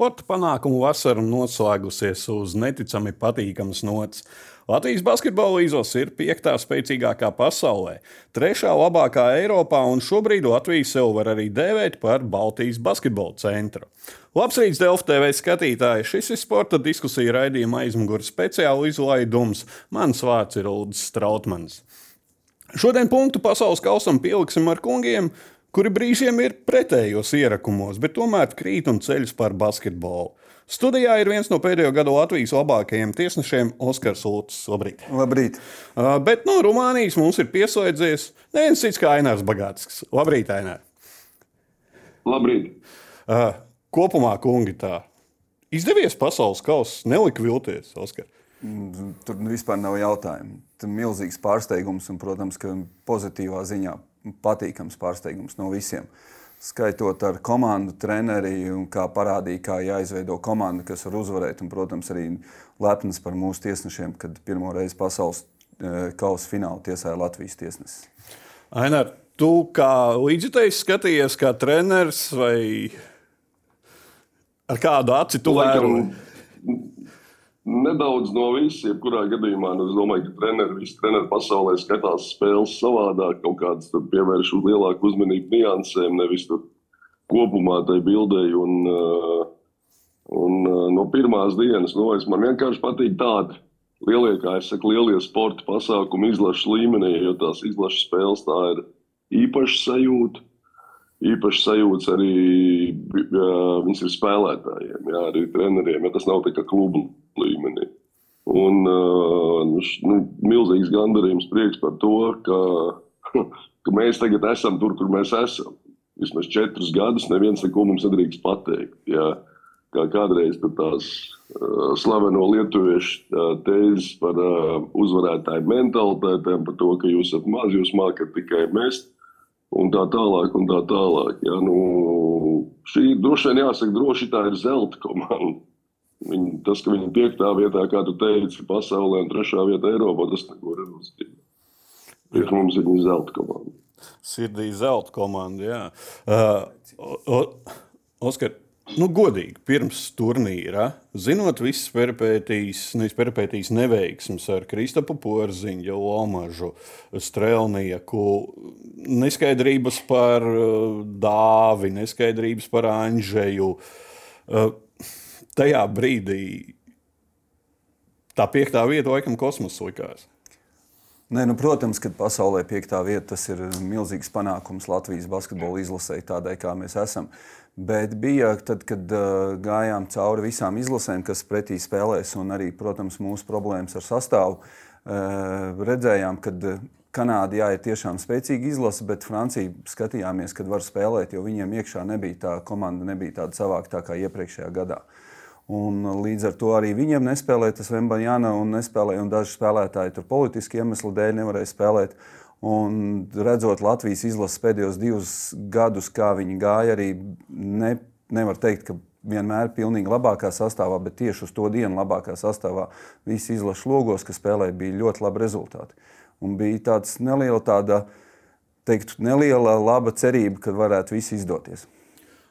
Sporta panākumu vasara noslēgusies uz neticami patīkamas nots. Latvijas basketbola izlase ir piektā spēcīgākā pasaulē, trešā labākā Eiropā, un šobrīd Latvija sev var arī dēvēt par Baltijas basketbola centru. Labs rīts, Delfa TV skatītāji! Šis ir sporta diskusija raidījuma aizmugures speciāla izlaidums. Mans vārds ir Ulrichs Strautmans. Šodien punktu pasaules kausam pieliksim ar kungiem, kuri brīžiem ir pretējos ierakumos, bet tomēr krīt un ceļus par basketbolu. Studijā ir viens no pēdējo gadu Latvijas labākajiem tiesnešiem, Oskars Lūcis. Labrīt! Labrīt. Uh, bet no Rumānijas mums ir pieslēdzies neviens cits kā Ainārs Bagāts. Labrīt, Ainār! Labrīt! Uh, kopumā, kungi, tā izdevies pasaules kausa, nelika vilties, Oskar. Tur vispār nav jautājumu. Tur ir milzīgs pārsteigums un, protams, ka pozitīvā ziņā patīkams pārsteigums no visiem. Skaitot ar komandu, treneri un kā parādīja, kā jāizveido komanda, kas var uzvarēt. Un, protams, arī lepns par mūsu tiesnešiem, kad pirmo reizi pasaules e, kausa finālu tiesāja Latvijas tiesnesis. Ainar, tu kā līdzjutējs skatījies kā treneris vai ar kādu aci tu vēroji? Nedaudz no visiem, jebkurā gadījumā, nu, es domāju, ka treneri, visi treneri pasaulē skatās spēles savādāk, kaut kādas pievērš lielāku uzmanību niansēm, nevis kopumā tai bildei. Un, uh, un uh, no pirmās dienas, nu, es man vienkārši patīk tādi lielie, kā es saku, lielie sporta pasākumi izlašu līmenī, jo tās izlašu spēles tā ir īpaša sajūta īpaši sajūts arī uh, viņas ir spēlētājiem, jā, arī treneriem, ja tas nav tikai klubu līmenī. Un uh, nu, milzīgs gandarījums prieks par to, ka, ka mēs tagad esam tur, kur mēs esam. Vismaz četrus gadus neviens neko mums nedrīkst pateikt. Jā. Kā kādreiz tās uh, slaveno lietuviešu uh, tēzes par uh, uzvarētāju mentalitātēm, par to, ka jūs esat mazi, jūs mākat tikai mest un tā tālāk. Un tā tālāk ja? nu, šī droši vien jāsaka, droši tā ir zelta komanda. Viņi, tas, ka viņi ir piektā vietā, kā tu teici, pasaulē un trešā vietā Eiropā, tas neko nenozīmē. Priekš mums ir zelta komanda. Sirdī zelta komanda, jā. Uh, Oskar, nu, godīgi, pirms turnīra, zinot visas peripētīs, nevis peripētīs neveiksmes ar Kristapu Porziņu, Lomažu, Strelnieku, neskaidrības par uh, Dāvi, neskaidrības par Anžeju. Uh, tajā brīdī tā piektā vieta laikam kosmosa likās. Nē, nu, protams, ka pasaulē piektā vieta ir milzīgs panākums Latvijas basketbola izlasē, tādai kā mēs esam. Bet bija tad, kad uh, gājām cauri visām izlasēm, kas pretī spēlēs, un arī, protams, mūsu problēmas ar sastāvu, uh, redzējām, ka Kanāda jā, ir tiešām spēcīga izlase, bet Francija skatījāmies, kad var spēlēt, jo viņiem iekšā nebija tā komanda, nebija tāda savākta kā iepriekšējā gadā. Uh, Un līdz ar to arī viņiem nespēlēja tas Vembaņāna un nespēlēja, un daži spēlētāji tur politiski iemeslu dēļ nevarēja spēlēt. Un redzot Latvijas izlases pēdējos divus gadus, kā viņi gāja, arī ne, nevar teikt, ka vienmēr pilnīgi labākā sastāvā, bet tieši uz to dienu labākā sastāvā visi izlases logos, kas spēlēja, bija ļoti labi rezultāti. Un bija tāds neliela, tāda, teiktu, neliela laba cerība, ka varētu viss izdoties.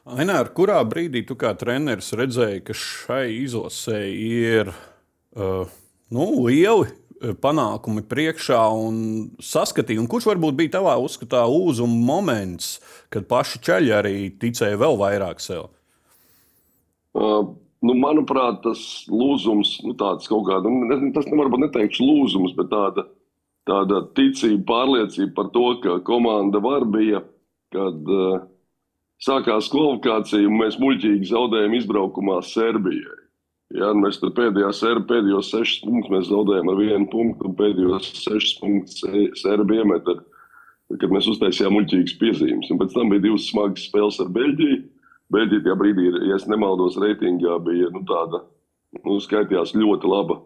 Ainār, kurā brīdī tu kā treneris redzēji, ka šai izlasē ir uh, nu, lieli uh, panākumi priekšā un saskatīja, un kurš varbūt bija tavā uzskatā uzuma moments, kad paši ceļi arī ticēja vēl vairāk sev? Uh, nu, manuprāt, tas lūzums, nu, tāds kaut kāda, nu, tas nevarbūt neteikšu lūzums, bet tāda, tāda ticība, pārliecība par to, ka komanda var bija, kad uh, sākās kvalifikācija, un mēs muļķīgi zaudējām izbraukumā Serbijai. Ja, mēs tur pēdējā serbi, pēdējos sešus punktus mēs zaudējām ar vienu punktu, un pēdējos sešus punktus serbi iemeta, kad mēs uztaisījām muļķīgas piezīmes. Un pēc tam bija divas smagas spēles ar Beļģiju. Beļģija tajā brīdī, ja es nemaldos, reitingā bija nu, tāda, nu, skaitījās ļoti laba.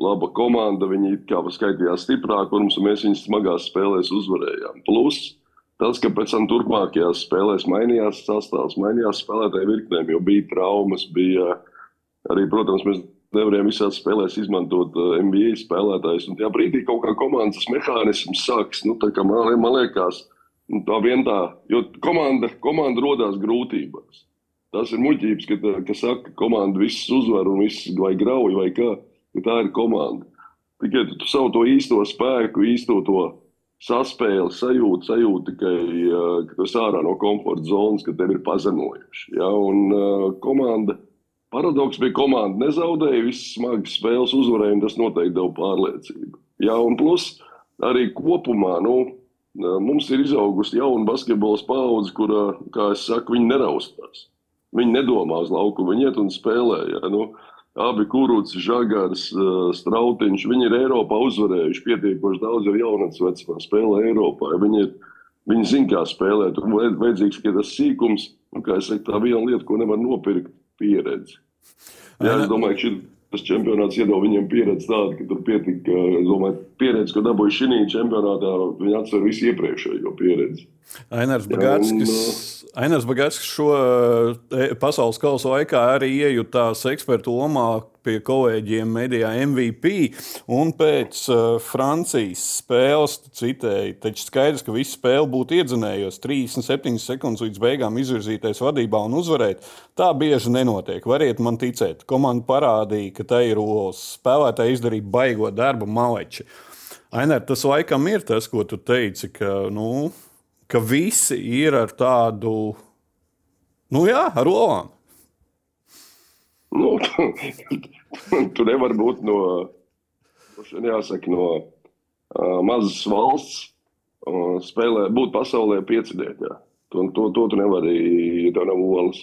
Laba komanda, viņi kā skaitījās stiprāk, un mēs viņus smagās spēlēs uzvarējām. Plus, Tas, ka pēc tam turpmākajās spēlēs mainījās sastāvs, mainījās spēlētāju virknēm, jo bija traumas, bija arī, protams, mēs nevarējām visās spēlēs izmantot uh, NBA spēlētājus. Tajā brīdī kaut kā komandas mehānisms sāks, nu, man, man liekas, nu, tā vien tā, jo komanda, komanda rodās grūtībās. tas ir muļķības, ka, ka saka, ka komanda visus uzvar un viss vai grauj vai kā, ka tā ir komanda. Tikai tu, tu savu to īsto spēku, īsto to saspēli, sajūtu, sajūtu tikai, ka tu esi ārā no komforta zonas, ka tev ir pazemojuši. Ja? Un uh, komanda, paradoks bija komanda nezaudēja, visas smagas spēles uzvarēja, un tas noteikti deva pārliecību. Ja? Un plus arī kopumā, nu, mums ir izaugusi jauna basketbola paudze, kur, kā es saku, viņi neraustās. Viņi nedomā uz lauku, viņi iet un spēlē. Ja? Nu, Abi kurūci, žagars, strautiņš, viņi ir Eiropā uzvarējuši pietiekoši daudz ar jaunatnes vecumā, spēlē Eiropā. Viņi, ir, viņi zina, kā spēlēt. Tur vajadzīgs tikai tas sīkums, un kā es saku, tā viena lieta, ko nevar nopirkt, pieredze. Jā, es domāju, ka šī, tas čempionāts iedod viņiem pieredzi tādu, ka tur pietika, domāju, pieredze, ko dabūja šī čempionātā, viņi atsver visu iepriekšējo pieredzi. Ainars Bagātskis, Ainars Bagātskis šo e, pasaules kausa laikā arī iejutās ekspertu lomā pie kolēģiem medijā MVP. Un pēc uh, Francijas spēles, citēji, taču skaidrs, ka visa spēle būtu iedzinējusi 37 sekundes līdz beigām izvirzīties vadībā un uzvarēt. Tā bieži nenotiek. Variet man ticēt. Komanda parādīja, ka tai ir olas. Spēlētāji izdarīja baigo darbu maleči. Ainēr, tas laikam ir tas, ko tu teici, ka, nu, ka visi ir ar tādu, nu jā, ar olām. Nu, tu nevari būt no, jāsaka, no uh, mazas valsts, uh, spēlē, būt pasaulē pieciniekā. To, to, to tu nevari, tev nav olas.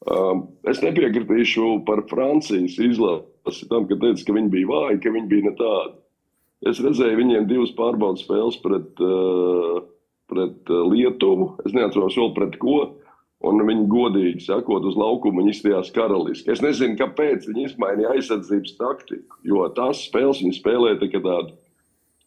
Uh, es nepiekritīšu par Francijas izlasi tam, ka teica, ka viņi bija vāji, ka viņi bija ne tādi. Es redzēju viņiem divas pārbaudas spēles pret uh, pret Lietuvu. Es neatceros vēl pret ko. Un viņi godīgi sakot, uz laukuma viņi izstājās karaliski. Es nezinu, kāpēc viņi izmainīja aizsardzības taktiku. Jo tās spēles viņi spēlēja tikai tādu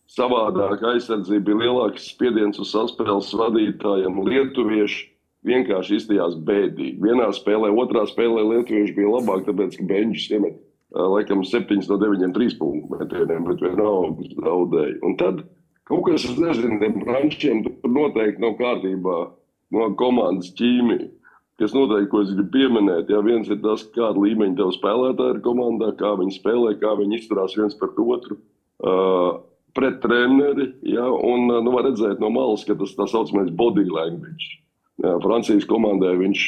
savādāku aizsardzību, bija lielāks spiediens uz saspēles vadītājiem. Lietuvieši vienkārši izstājās bēdīgi. Vienā spēlē, otrā spēlē lietuvieši bija labāk, tāpēc ka Benčs iemet laikam 7 no 9 trīs punktu metieniem, bet vienalga zaudēja. Un tad Kaut kas, es nezinu, tiem frančiem tur noteikti nav kārtībā no komandas ķīmija. Kas noteikti, ko es gribu pieminēt, ja viens ir tas, kāda līmeņa tev spēlētāji ir komandā, kā viņi spēlē, kā viņi izturās viens pret otru. Uh, pret treneri, ja, un nu, var redzēt no malas, ka tas tā saucamais body language. Jā, Francijas komandai viņš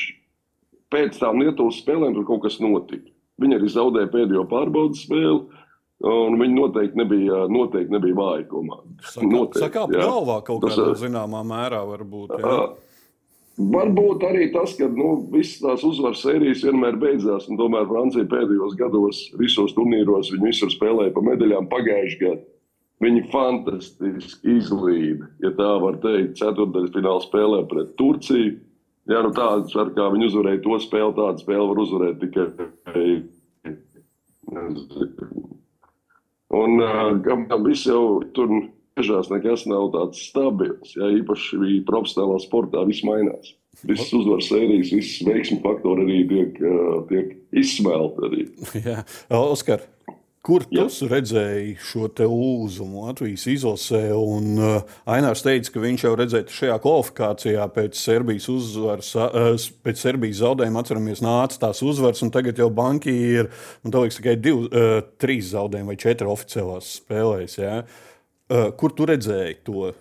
pēc tam Lietuvas spēlēm tur kaut kas notika. Viņi arī zaudēja pēdējo pārbaudas spēli. Un viņi noteikti nebija, noteikti nebija vāja komanda. Sakā, galvā kaut kādā zināmā mērā varbūt. Jā. Varbūt arī tas, ka nu, visas tās uzvaras sērijas vienmēr beidzās. Tomēr Francija pēdējos gados, visos turnīros, viņi visur spēlēja pa medaļām pagājušajā gadā. Viņi fantastiski izlīda, ja tā var teikt, ceturtdaļas fināla spēlē pret Turciju. Jā, nu tāds, ar kā viņi uzvarēja to spēli, tādu spēli var uzvarēt tikai Un kam viss jau tur mežās nekas nav tāds stabils. Ja, īpaši profesionālā sportā viss mainās. Visas uzvaras sērijas, visas veiksmu faktori arī tiek, tiek izsmelti. Jā, Oskar, Kur tu redzēji šo lūzumu Latvijas izlasē? Un, uh, Ainārs teica, ka viņš jau redzēja šajā kvalifikācijā pēc Serbijas, uzvaras, uh, pēc Serbijas zaudējuma, atceramies, nāca tās uzvaras, un tagad jau banki ir liekas, tikai divi, uh, trīs zaudējumi vai četri oficiālās spēlēs. Ja? Uh, kur tu redzēji to?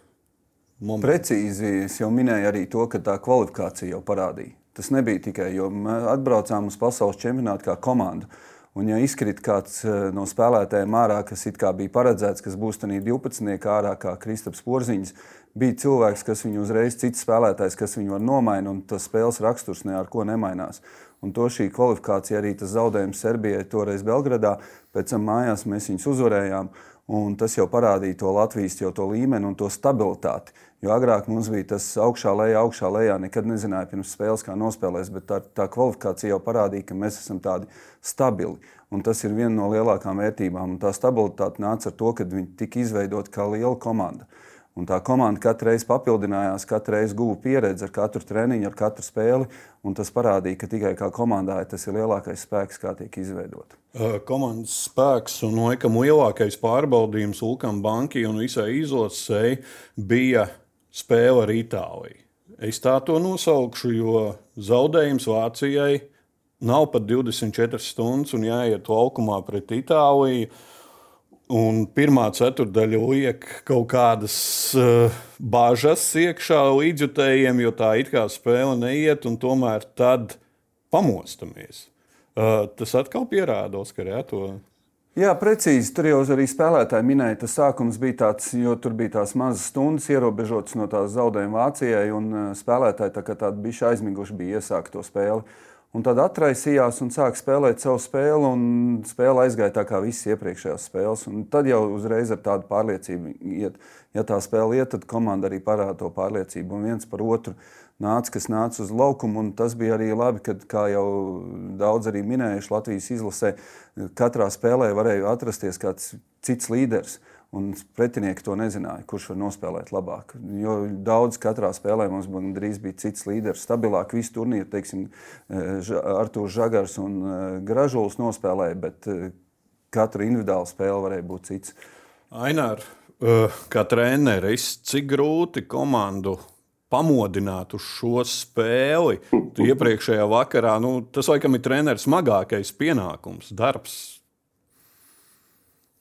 Momentu? Precīzi, es jau minēju arī to, ka tā kvalifikācija jau parādīja. Tas nebija tikai, jo mēs atbraucām uz pasaules čempionātu kā komanda. Uh, Un, ja izkrīt kāds eh, no spēlētājiem ārā, kas bija paredzēts, kas būs tādā 12. ārā, kā Kristaps Porziņš, bija cilvēks, kas viņu uzreiz, cits spēlētājs, kas viņu var nomainīt, un tas spēles raksturs ne ar ko nemainās. Un to šī kvalifikācija, arī tas zaudējums Serbijai, toreiz Belgradā, pēc tam mājās mēs viņus uzvarējām. Un tas jau parādīja to Latvijas jau to līmeni un to stabilitāti. Jo agrāk mums bija tas augšā, lejā, augšā, lejā. Nekad nezināja pirms spēles, kā nospēlēs, bet tā, tā kvalifikācija jau parādīja, ka mēs esam tādi stabili. Un tas ir viena no lielākajām vērtībām. Un tā stabilitāte nāca ar to, ka viņi tika izveidoti kā liela komanda. Un tā komanda katru reizi papildinājās, katru reizi guva pieredzi ar katru treniņu, ar katru spēli. Tas parādīja, ka tikai kā komandai tas ir lielākais spēks, kā tiek izveidota. Komandas spēks un laikam lielākais pārbaudījums Ulkam Bankai un visai izlasēji bija spēle ar Itāliju. Es tā to nosaukšu, jo zaudējums Vācijai nav pat 24 stundas un jāiet laukumā pret Itāliju. Un pirmā ceturdaļa liek kaut kādas uh, bāžas iekšā līdzjutējiem, jo tā it kā spēle neiet, un tomēr tad pamostamies. Uh, tas atkal pierāda, Oskar, jā, to. Jā, precīzi. Tur jau arī spēlētāji minēja, tas sākums bija tāds, jo tur bija tās mazas stundas ierobežotas no tās zaudējuma Vācijai, un spēlētāji tā kā tādi bija aizmiguši, bija iesākt to spēli. Un tad atraisījās un sāka spēlēt savu spēli, un spēle aizgāja tā kā visas iepriekšējās spēles. Un tad jau uzreiz ar tādu pārliecību, iet. ja tā spēle iet, tad komanda arī parāda to pārliecību un viens par otru nāca, kas nāca uz laukumu. Tas bija arī labi, kad, kā jau daudz arī minējuši Latvijas izlasē, katrā spēlē varēja atrasties kāds cits līderis. Un pretinieki to nezināja, kurš var nospēlēt labāk. Jo daudz katrā spēlē mums drīz bija cits līderis, stabilāk visu turnīru. Teiksim, Artūrs Žagars un Gražulis nospēlēja, bet katru individuālu spēli varēja būt cits. Ainār, kā treneris, cik grūti komandu pamodināt uz šo spēli. Iepriekšējā vakarā nu, tas laikam ir treneris smagākais pienākums, darbs.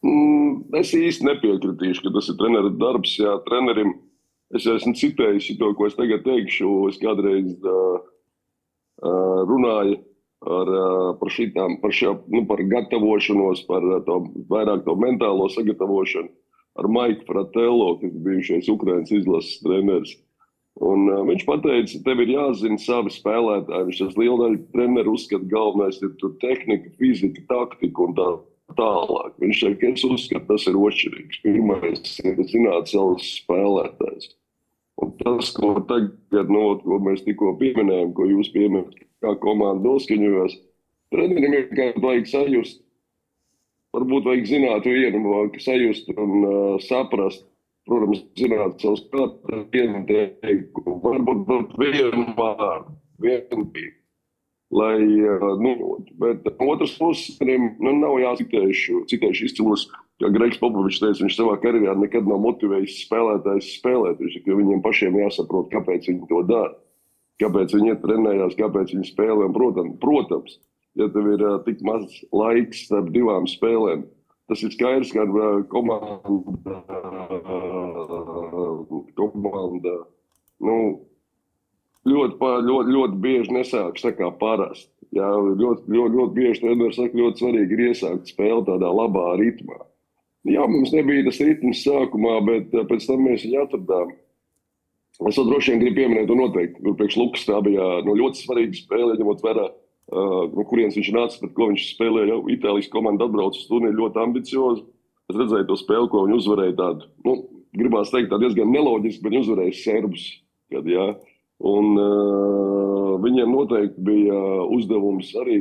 Mm, es īsti nepiekritīšu, ka tas ir treneris darbs. Jā, trenerim es esmu citējis to, ko es tagad teikšu. Es kādreiz uh, uh, runāju ar, uh, par, šitām, par, šo, nu, par gatavošanos, par to, vairāk to mentālo sagatavošanu ar Maiku Fratello, kas bija bijušais Ukraiņas izlases treneris. Un, uh, viņš teica, tev ir jāzina savi spēlētāji. Viņš tas liela daļa treneru uzskata, galvenais ir tehnika, fizika, taktika un tā tālāk. Viņš saka, es uzskatu, tas ir otršķirīgs. Pirmais ir zināt savus spēlētājus. Un tas, ko tagad, no, ko mēs tikko pieminējām, ko jūs pieminējāt, kā komanda noskaņojās, trenerim vienkārši vajag sajust. Varbūt vajag zināt vienu, sajust un uh, saprast, protams, zināt savus prātus, vienu teikumu, varbūt vienu vārdu, vienu tīklu. Lai, nu, bet otrs puses, nu, nav jācitēšu, citēšu izcilus, kā Greigs Popovičs teica, viņš savā karjerā nekad nav motivējis spēlētājs spēlēt. Viņš viņiem pašiem jāsaprot, kāpēc viņi to dara, kāpēc viņi trenējās, kāpēc viņi spēlē. Protams, protams, ja tev ir uh, tik maz laiks starp divām spēlēm, tas ir skaidrs, ka komanda komanda nu, ļoti, ļoti, ļoti bieži nesāk tā kā parasti. Jā, ļoti, ļoti, ļoti bieži treneris saka, ļoti svarīgi ir iesākt spēli tādā labā ritmā. Jā, mums nebija tas ritms sākumā, bet eh, pēc tam mēs viņu atradām. Es to droši vien gribu pieminēt, un noteikti. Tur priekš Lukas tā bija nu, ļoti svarīga spēle, ņemot vērā, uh, no kurienes viņš nāca, pret ko viņš spēlēja. Itālijas komanda atbrauca uz turnīru ļoti ambiciozi. Es redzēju to spēli, ko viņi uzvarēja tādu, nu, gribās teikt, tā diezgan neloģiski, bet viņi uzvarēja serbus. Kad, jā. Un, uh, viņiem noteikti bija uzdevums arī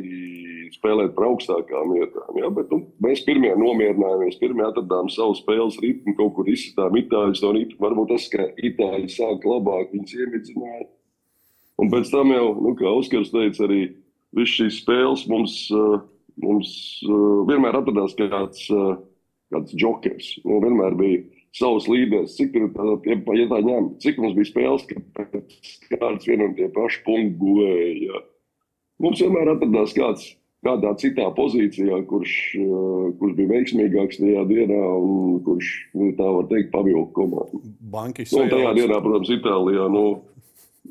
spēlēt par augstākām vietām. Jā, bet, nu, mēs pirmie nomierinājāmies, pirmie atradām savu spēles ritmu, kaut kur izsitām itāļus no rīta. Varbūt tas, ka itāļi sāk labāk, viņas iemidzināja. Un pēc tam jau, nu, kā Oskars teica, arī viss šīs spēles mums, mums vienmēr atradās kāds, kāds jokers. Nu, vienmēr bija savus līderus, cik ja, tā ņem, cik mums bija spēles, ka kāds vien un tie paši punkti guvēja. Mums vienmēr atradās kāds kādā citā pozīcijā, kurš, kurš bija veiksmīgāks tajā dienā un kurš, nu, tā var teikt, pavilka komandu. Bankis. Nu, tajā dienā, protams, Itālijā. Nu,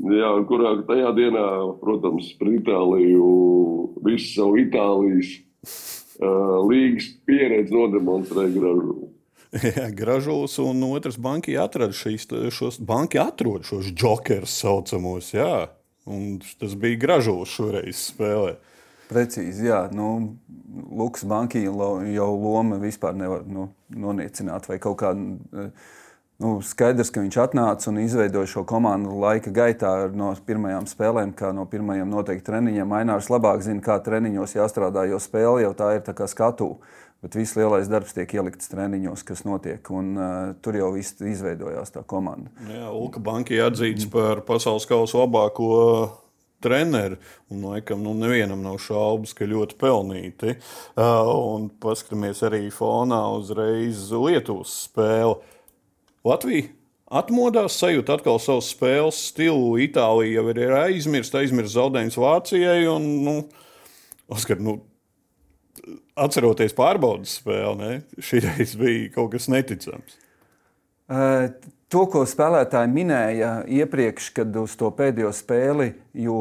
Jā, kurā tajā dienā, protams, par Itāliju, visu savu Itālijas uh, līgas pieredzi nodemonstrēja Gražulis. Gražulis un otrs banki atrada šīs, šos, banki atrod šos jokerus saucamos, jā. Un tas bija Gražulis šoreiz spēlē. Precīzi, jā. Nu, Lukas Banki jau loma vispār nevar nu, noniecināt vai kaut kādā. Nu, skaidrs, ka viņš atnāca un izveidoja šo komandu laika gaitā no pirmajām spēlēm, kā no pirmajiem noteikti treniņiem. Mainārs labāk zina, kā treniņos jāstrādā, jo spēle jau tā ir tā kā skatu. Bet viss lielais darbs tiek ielikts treniņos, kas notiek. Un, uh, tur jau izveidojās tā komanda. Jā, Ulka Banka atzīts mm. par pasaules kausa labāko treneri. Un, laikam, nu, nevienam nav šaubas, ka ļoti pelnīti. Uh, un paskatāmies arī fonā uzreiz Lietuvas spēli. Latvija atmodās, sajūt atkal savu spēles stilu. Itālija jau ir aizmirsta, aizmirsta zaudējums Vācijai. Un, nu, Oskar, nu, atceroties pārbaudas spēli, šī reize bija kaut kas neticams. Uh, to, ko spēlētāji minēja iepriekš, kad uz to pēdējo spēli, jo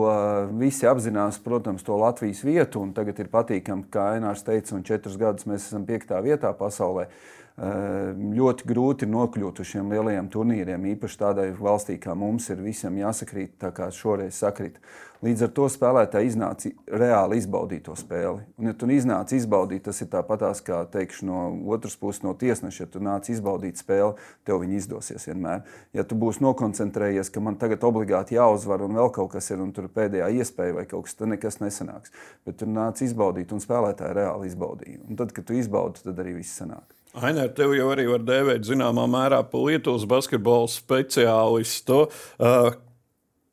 visi apzinās, protams, to Latvijas vietu, un tagad ir patīkami, kā Ainārs teica, un četrus gadus mēs esam piektā vietā pasaulē. Uh, ļoti grūti nokļūt uz šiem lielajiem turnīriem. Īpaši tādai valstī kā mums ir visam jāsakrīt, tā kā šoreiz sakrīt. Līdz ar to spēlētāji iznāca reāli izbaudīt to spēli. Un, ja tu iznāc izbaudīt, tas ir tāpatās kā teikšu, no otras puses, no tiesneša. Ja tu nāc izbaudīt spēli, tev viņa izdosies vienmēr. Ja tu būsi nokoncentrējies, ka man tagad obligāti jāuzvar un vēl kaut kas ir, un tur pēdējā iespēja vai kaut kas, tad nekas nesanāks. Bet tu nāc izbaudīt, un spēlētāji reāli izbaudīja. Un tad, kad tu izbaudi, tad arī viss sanāk. Ainer, tevi jau arī var dēvēt zināmā mērā par Lietuvas basketbola speciālistu. Uh,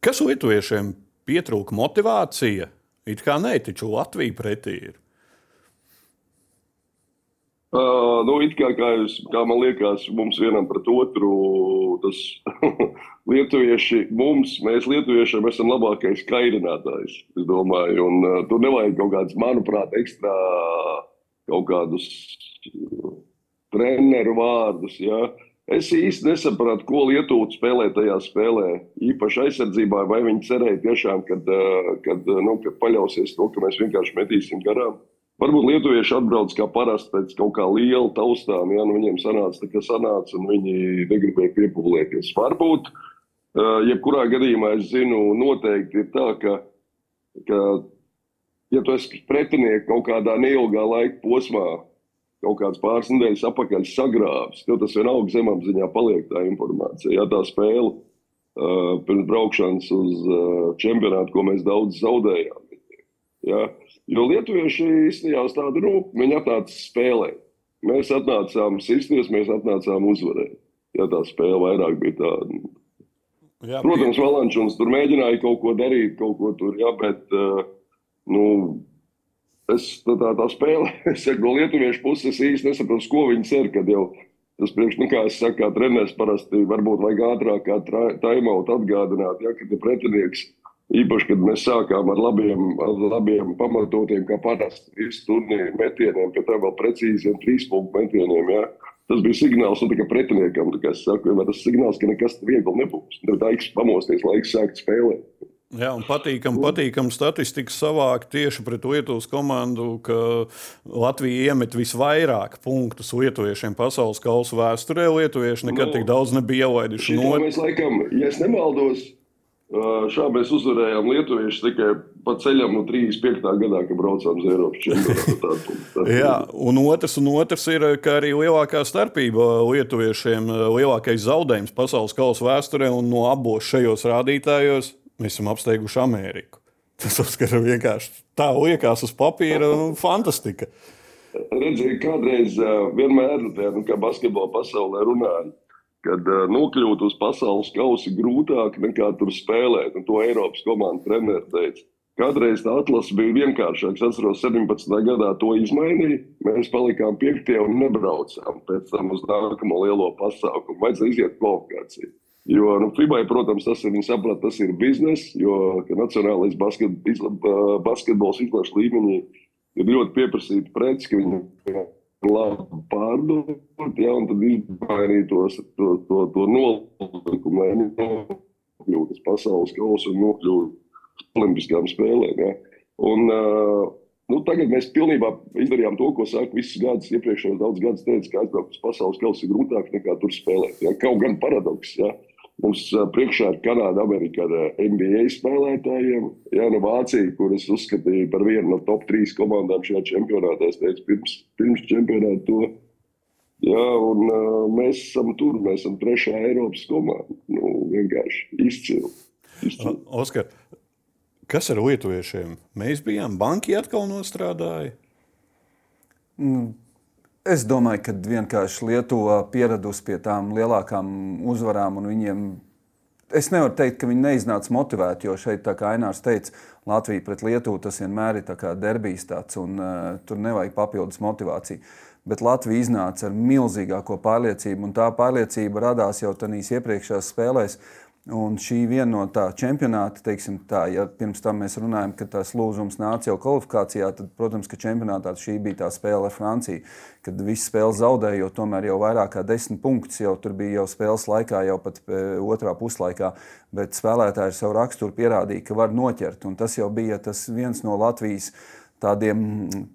kas lietuviešiem pietrūka motivācija? It kā nē, taču Latvija pretī ir. Uh, nu, kā, kā, jūs, kā man liekas, mums vienam pret otru tas lietuvieši, mums, mēs lietuviešiem esam labākais kairinātājs. Es domāju, un uh, tur nevajag kaut kāds, manuprāt, ekstra kaut kādus treneru vārdus. Ja. Es īsti nesapratu, ko Lietuva spēlē tajā spēlē. Īpaši aizsardzībā, vai viņi cerēja tiešām, kad, eh, kad, eh, nu, kad paļausies to, ka mēs vienkārši metīsim garām. Varbūt lietuvieši atbrauc kā parasti pēc kaut kā liela taustām, ja nu viņiem sanāca tā, kā sanāca, un viņi negribēja piepūlēties. Varbūt, jebkurā gadījumā es zinu, noteikti ir tā, ka, ka ja tu esi pretinieks kaut kādā neilgā laika posmā, kaut kāds pāris nedēļas atpakaļ sagrāvis. Tev tas vienalga zemapziņā paliek tā informācija. Ja tā spēle uh, pirms braukšanas uz uh, čempionātu, ko mēs daudz zaudējām. Ja? Jo lietuvieši izstījās tādu, nu, viņi atnāca spēlēt. Mēs atnācām sisties, mēs atnācām uzvarēt. Ja tā spēle vairāk bija tāda. Jā, Protams, Valančuns tur mēģināja kaut ko darīt, kaut ko tur, jā, bet, uh, nu, es, tā, tā, tā spēle, es saku, no lietuviešu puses īsti nesaprotu, ko viņi cer, kad jau tas priekš, nu, kā es saku, kā treneris parasti varbūt vajag ātrāk kā taimautu atgādināt, ja, kad ir pretinieks, īpaši, kad mēs sākām ar labiem, ar labiem pamatotiem, kā parasti, visu turnīru metieniem, pie tam vēl precīziem trīs punktu metieniem, ja. Tas bija signāls, kā pretiniekam, kā es saku, vai tas signāls, ka nekas viegli nebūs. Tad laiks pamosties, laiks sākt spēlēt. Jā, un patīkam, patīkam statistiku savākt tieši pret Lietuvas komandu, ka Latvija iemet visvairāk punktus lietuviešiem pasaules kausa vēsturē. Lietuvieši nekad nu, tik daudz nebija ielaiduši no. Mēs laikam, ja es nemaldos, šā mēs uzvarējām lietuviešus tikai pa ceļam no 35. gadā, kad braucām uz Eiropas čempionātu. Jā, un otrs, un otrs ir, ka arī lielākā starpība lietuviešiem, lielākais zaudējums pasaules kausa vēsturē un no abos šajos rādītājos mēs esam apsteiguši Ameriku. Tas uzskata vienkārši tā liekas uz papīra, nu, fantastika. Redziet, kādreiz vienmēr, nu, kā basketbola pasaulē runāja, kad nokļūt uz pasaules kausa grūtāk nekā tur spēlēt. Un to Eiropas komandas treneris teica. Kādreiz tā atlase bija vienkāršāka. Es atceros, 17. gadā to izmainīja. Mēs palikām piektie un nebraucām pēc tam uz nākamo lielo pasākumu. Vajadzēja iziet kvalifikāciju. Jo nu, FIBA, protams, tas ir, saprata, tas ir bizness, jo nacionālais basket, izla, basketbols izlaša līmenī ir ļoti pieprasīta preci, ka viņi labi pārdot, ja, un tad izmainīt tos, to, to, to nolikumu, lai nokļūtu uz pasaules kausa un nokļūtu olimpiskām spēlēm. Ja. Un, uh, Nu, tagad mēs pilnībā izdarījām to, ko saka visus gadus. Iepriekšējos daudzus gadus teica, ka aizbraukt uz pasaules kausa ir grūtāk nekā tur spēlēt. Ja? Kaut gan paradoks. Ja? Mums priekšā ir Kanāda, Amerika ar NBA spēlētājiem. Jā, no Vācija, kuras uzskatīja par vienu no top trīs komandām šajā čempionātā. Es teicu, pirms, pirms čempionāta to. Jā, un uh, mēs esam tur, mēs esam trešā Eiropas komanda. Nu, vienkārši izcili. izcili. Oskar, kas ar lietuviešiem? Mēs bijām banki atkal nostrādājuši. Mm Es domāju, ka vienkārši Lietuva pieradusi pie tām lielākām uzvarām, un viņiem es nevaru teikt, ka viņi neiznāca motivēti, jo šeit, kā Ainārs teica, Latvija pret Lietuvu tas vienmēr ir derbijs tāds, un uh, tur nevajag papildus motivāciju. Bet Latvija iznāca ar milzīgāko pārliecību, un tā pārliecība radās jau tajās iepriekšējās spēlēs. Un šī viena no tā čempionāta, teiksim, tā, ja pirms tam mēs runājam, ka tas lūzums nāca jau kvalifikācijā, tad, protams, ka čempionātā šī bija tā spēle ar Franciju, kad visi spēle zaudēja, jo tomēr jau vairāk kā desmit punktus jau tur bija jau spēles laikā, jau pat e, otrā puslaikā. Bet spēlētāji ar savu raksturu pierādīja, ka var noķert. Un tas jau bija tas viens no Latvijas tādiem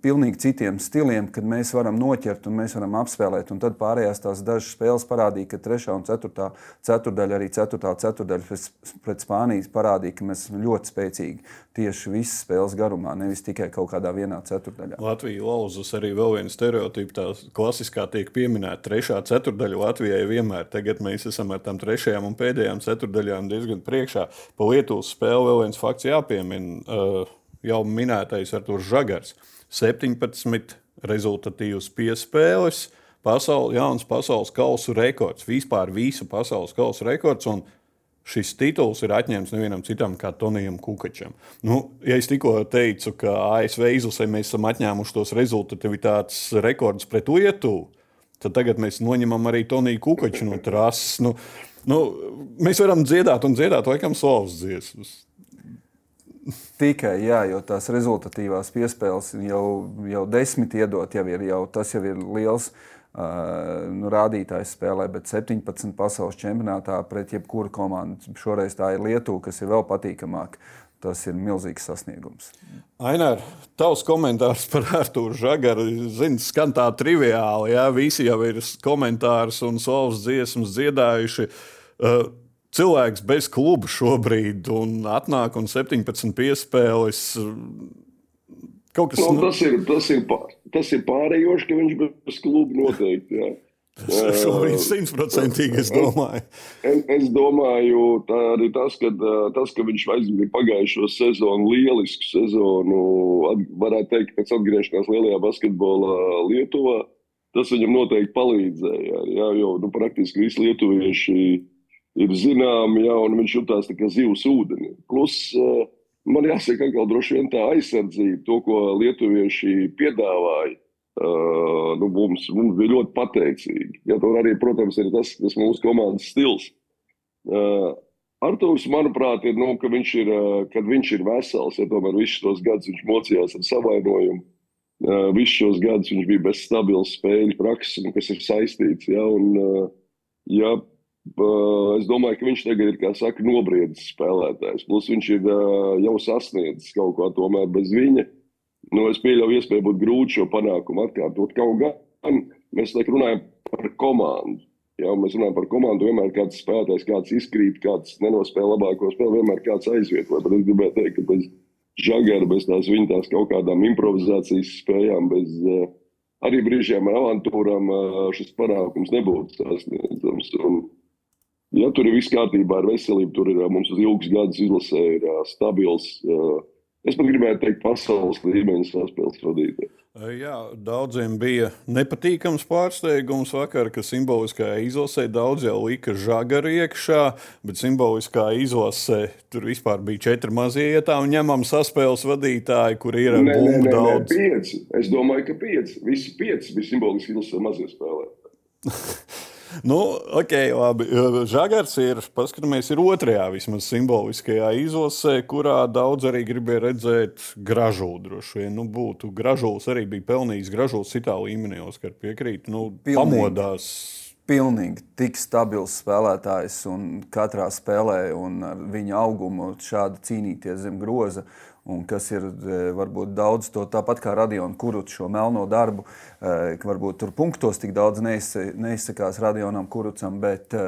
pilnīgi citiem stiliem, kad mēs varam noķert un mēs varam apspēlēt. Un tad pārējās tās dažas spēles parādīja, ka trešā un ceturtā ceturdaļa, arī ceturtā ceturdaļa pret, Spāniju parādīja, ka mēs esam ļoti spēcīgi tieši visas spēles garumā, nevis tikai kaut kādā vienā ceturdaļā. Latvija lauzus arī vēl vienu stereotipu, tā klasiskā tiek pieminēta trešā ceturdaļa Latvijai vienmēr. Tagad mēs esam ar tām trešajām un pēdējām ceturdaļām diezgan priekšā. Pa Lietuvas spēli vēl viens fakts jāpiemina. Uh, jau minētais Arthurs Žagars. 17 rezultatīvas piespēles, pasauli, jauns pasaules kausa rekords, vispār visu pasaules kausa rekords. Šis tituls ir atņemts nevienam citam kā Tonijam Kukačam. Nu, ja es tikko teicu, ka ASV izlasē mēs esam atņēmuši tos rezultatīvitātes rekordus pret Lietuvu, tad tagad mēs noņemam arī Toniju Kukaču no trases. Nu, nu, mēs varam dziedāt un dziedāt, laikam, slavas dziesmas. Tikai, jā, jo tās rezultatīvās piespēles jau, jau desmit iedot, jau ir, jau, tas jau ir liels nu, rādītājs spēlē, bet 17 pasaules čempionātā pret jebkuru komandu. Šoreiz tā ir Lietuva, kas ir vēl patīkamāka. Tas ir milzīgs sasniegums. Ainār, tavs komentārs par Arthuru Zagaru. Zini, skan tā triviāli. Jā, visi jau ir komentārus un savus dziesmas dziedājuši. Uh, cilvēks bez kluba šobrīd un atnāk un 17 piespēles. Kaut kas nu, tas, ir, tas, ir pār, tas ir pārējoši, ka viņš bez kluba noteikti. Jā. Tas šobrīd simtprocentīgi es domāju. Es, es domāju, tā arī tas, ka, tas, ka viņš aizvadīja pagājušo sezonu, lielisku sezonu, varētu teikt, pēc atgriešanās lielajā basketbolā Lietuvā, tas viņam noteikti palīdzēja. Jā, jo nu, praktiski visi lietuvieši ir zināmi, ja, un viņš jutās kā zivs ūdenī. Plus, eh, man jāsaka, ka droši vien tā aizsardzība, to, ko lietuvieši piedāvāja, uh, nu, mums, mums bija ļoti pateicīgi. Ja, tur arī, protams, ir tas, tas mūsu komandas stils. Uh, Arthurs, manuprāt, ir, nu, viņš ir, uh, kad viņš ir vesels, ja tomēr visus tos gadus viņš mocījās ar savainojumu. Uh, visus šos gadus viņš bija bez stabilas spēļu prakses, kas ir saistīts. Ja, un, uh, ja Es domāju, ka viņš tagad ir, kā saka, nobriedzis spēlētājs. Plus viņš ir jau sasniedzis kaut ko tomēr bez viņa. Nu, es pieļauju, iespēju būt grūti šo panākumu atkārtot. Kaut gan mēs runājam par komandu. Jā, mēs runājam par komandu. Vienmēr kāds spēlētājs, kāds izkrīt, kāds nenospēlē labāko spēli, vienmēr kāds aizvieto. Bet es gribēju teikt, ka bez žagara, bez tās viņa tās kaut kādām improvizācijas spējām, bez arī brīžiem ar avantūrām šis panākums nebūtu sasniedzams. Un, Ja tur ir viss kārtībā ar veselību, tur ir mums uz ilgus gadus izlasē ir stabils. Es pat gribētu teikt, pasaules līmeņa saspēles vadītājs. Jā, daudziem bija nepatīkams pārsteigums vakar, ka simboliskā izlasē daudz jau lika žagaru iekšā, bet simboliskā izlasē tur vispār bija četri mazie ietā un ņemam saspēles vadītāji, kur ir nē, nē, daudz. Nē, pieci. Es domāju, ka pieci. Visi pieci bija simboliski izlasē mazie spēlētāji. Nu, ok, labi. Žagars ir, paskatāmies, ir otrajā vismaz simboliskajā izlasē, kurā daudz arī gribēja redzēt gražulu. Droši vien nu, būtu. Gražulis arī bija pelnījis gražulis citā līmenī, Oskar piekrīt. Nu, Pilnīgi. pamodās. Pilnīgi tik stabils spēlētājs un katrā spēlē un ar viņa augumu šādi cīnīties zem groza. Uh, un kas ir e, varbūt daudz to tāpat kā Radiona Kuruts šo melno darbu, e, ka varbūt tur punktos tik daudz neizsakās Radionam Kurucam, bet e,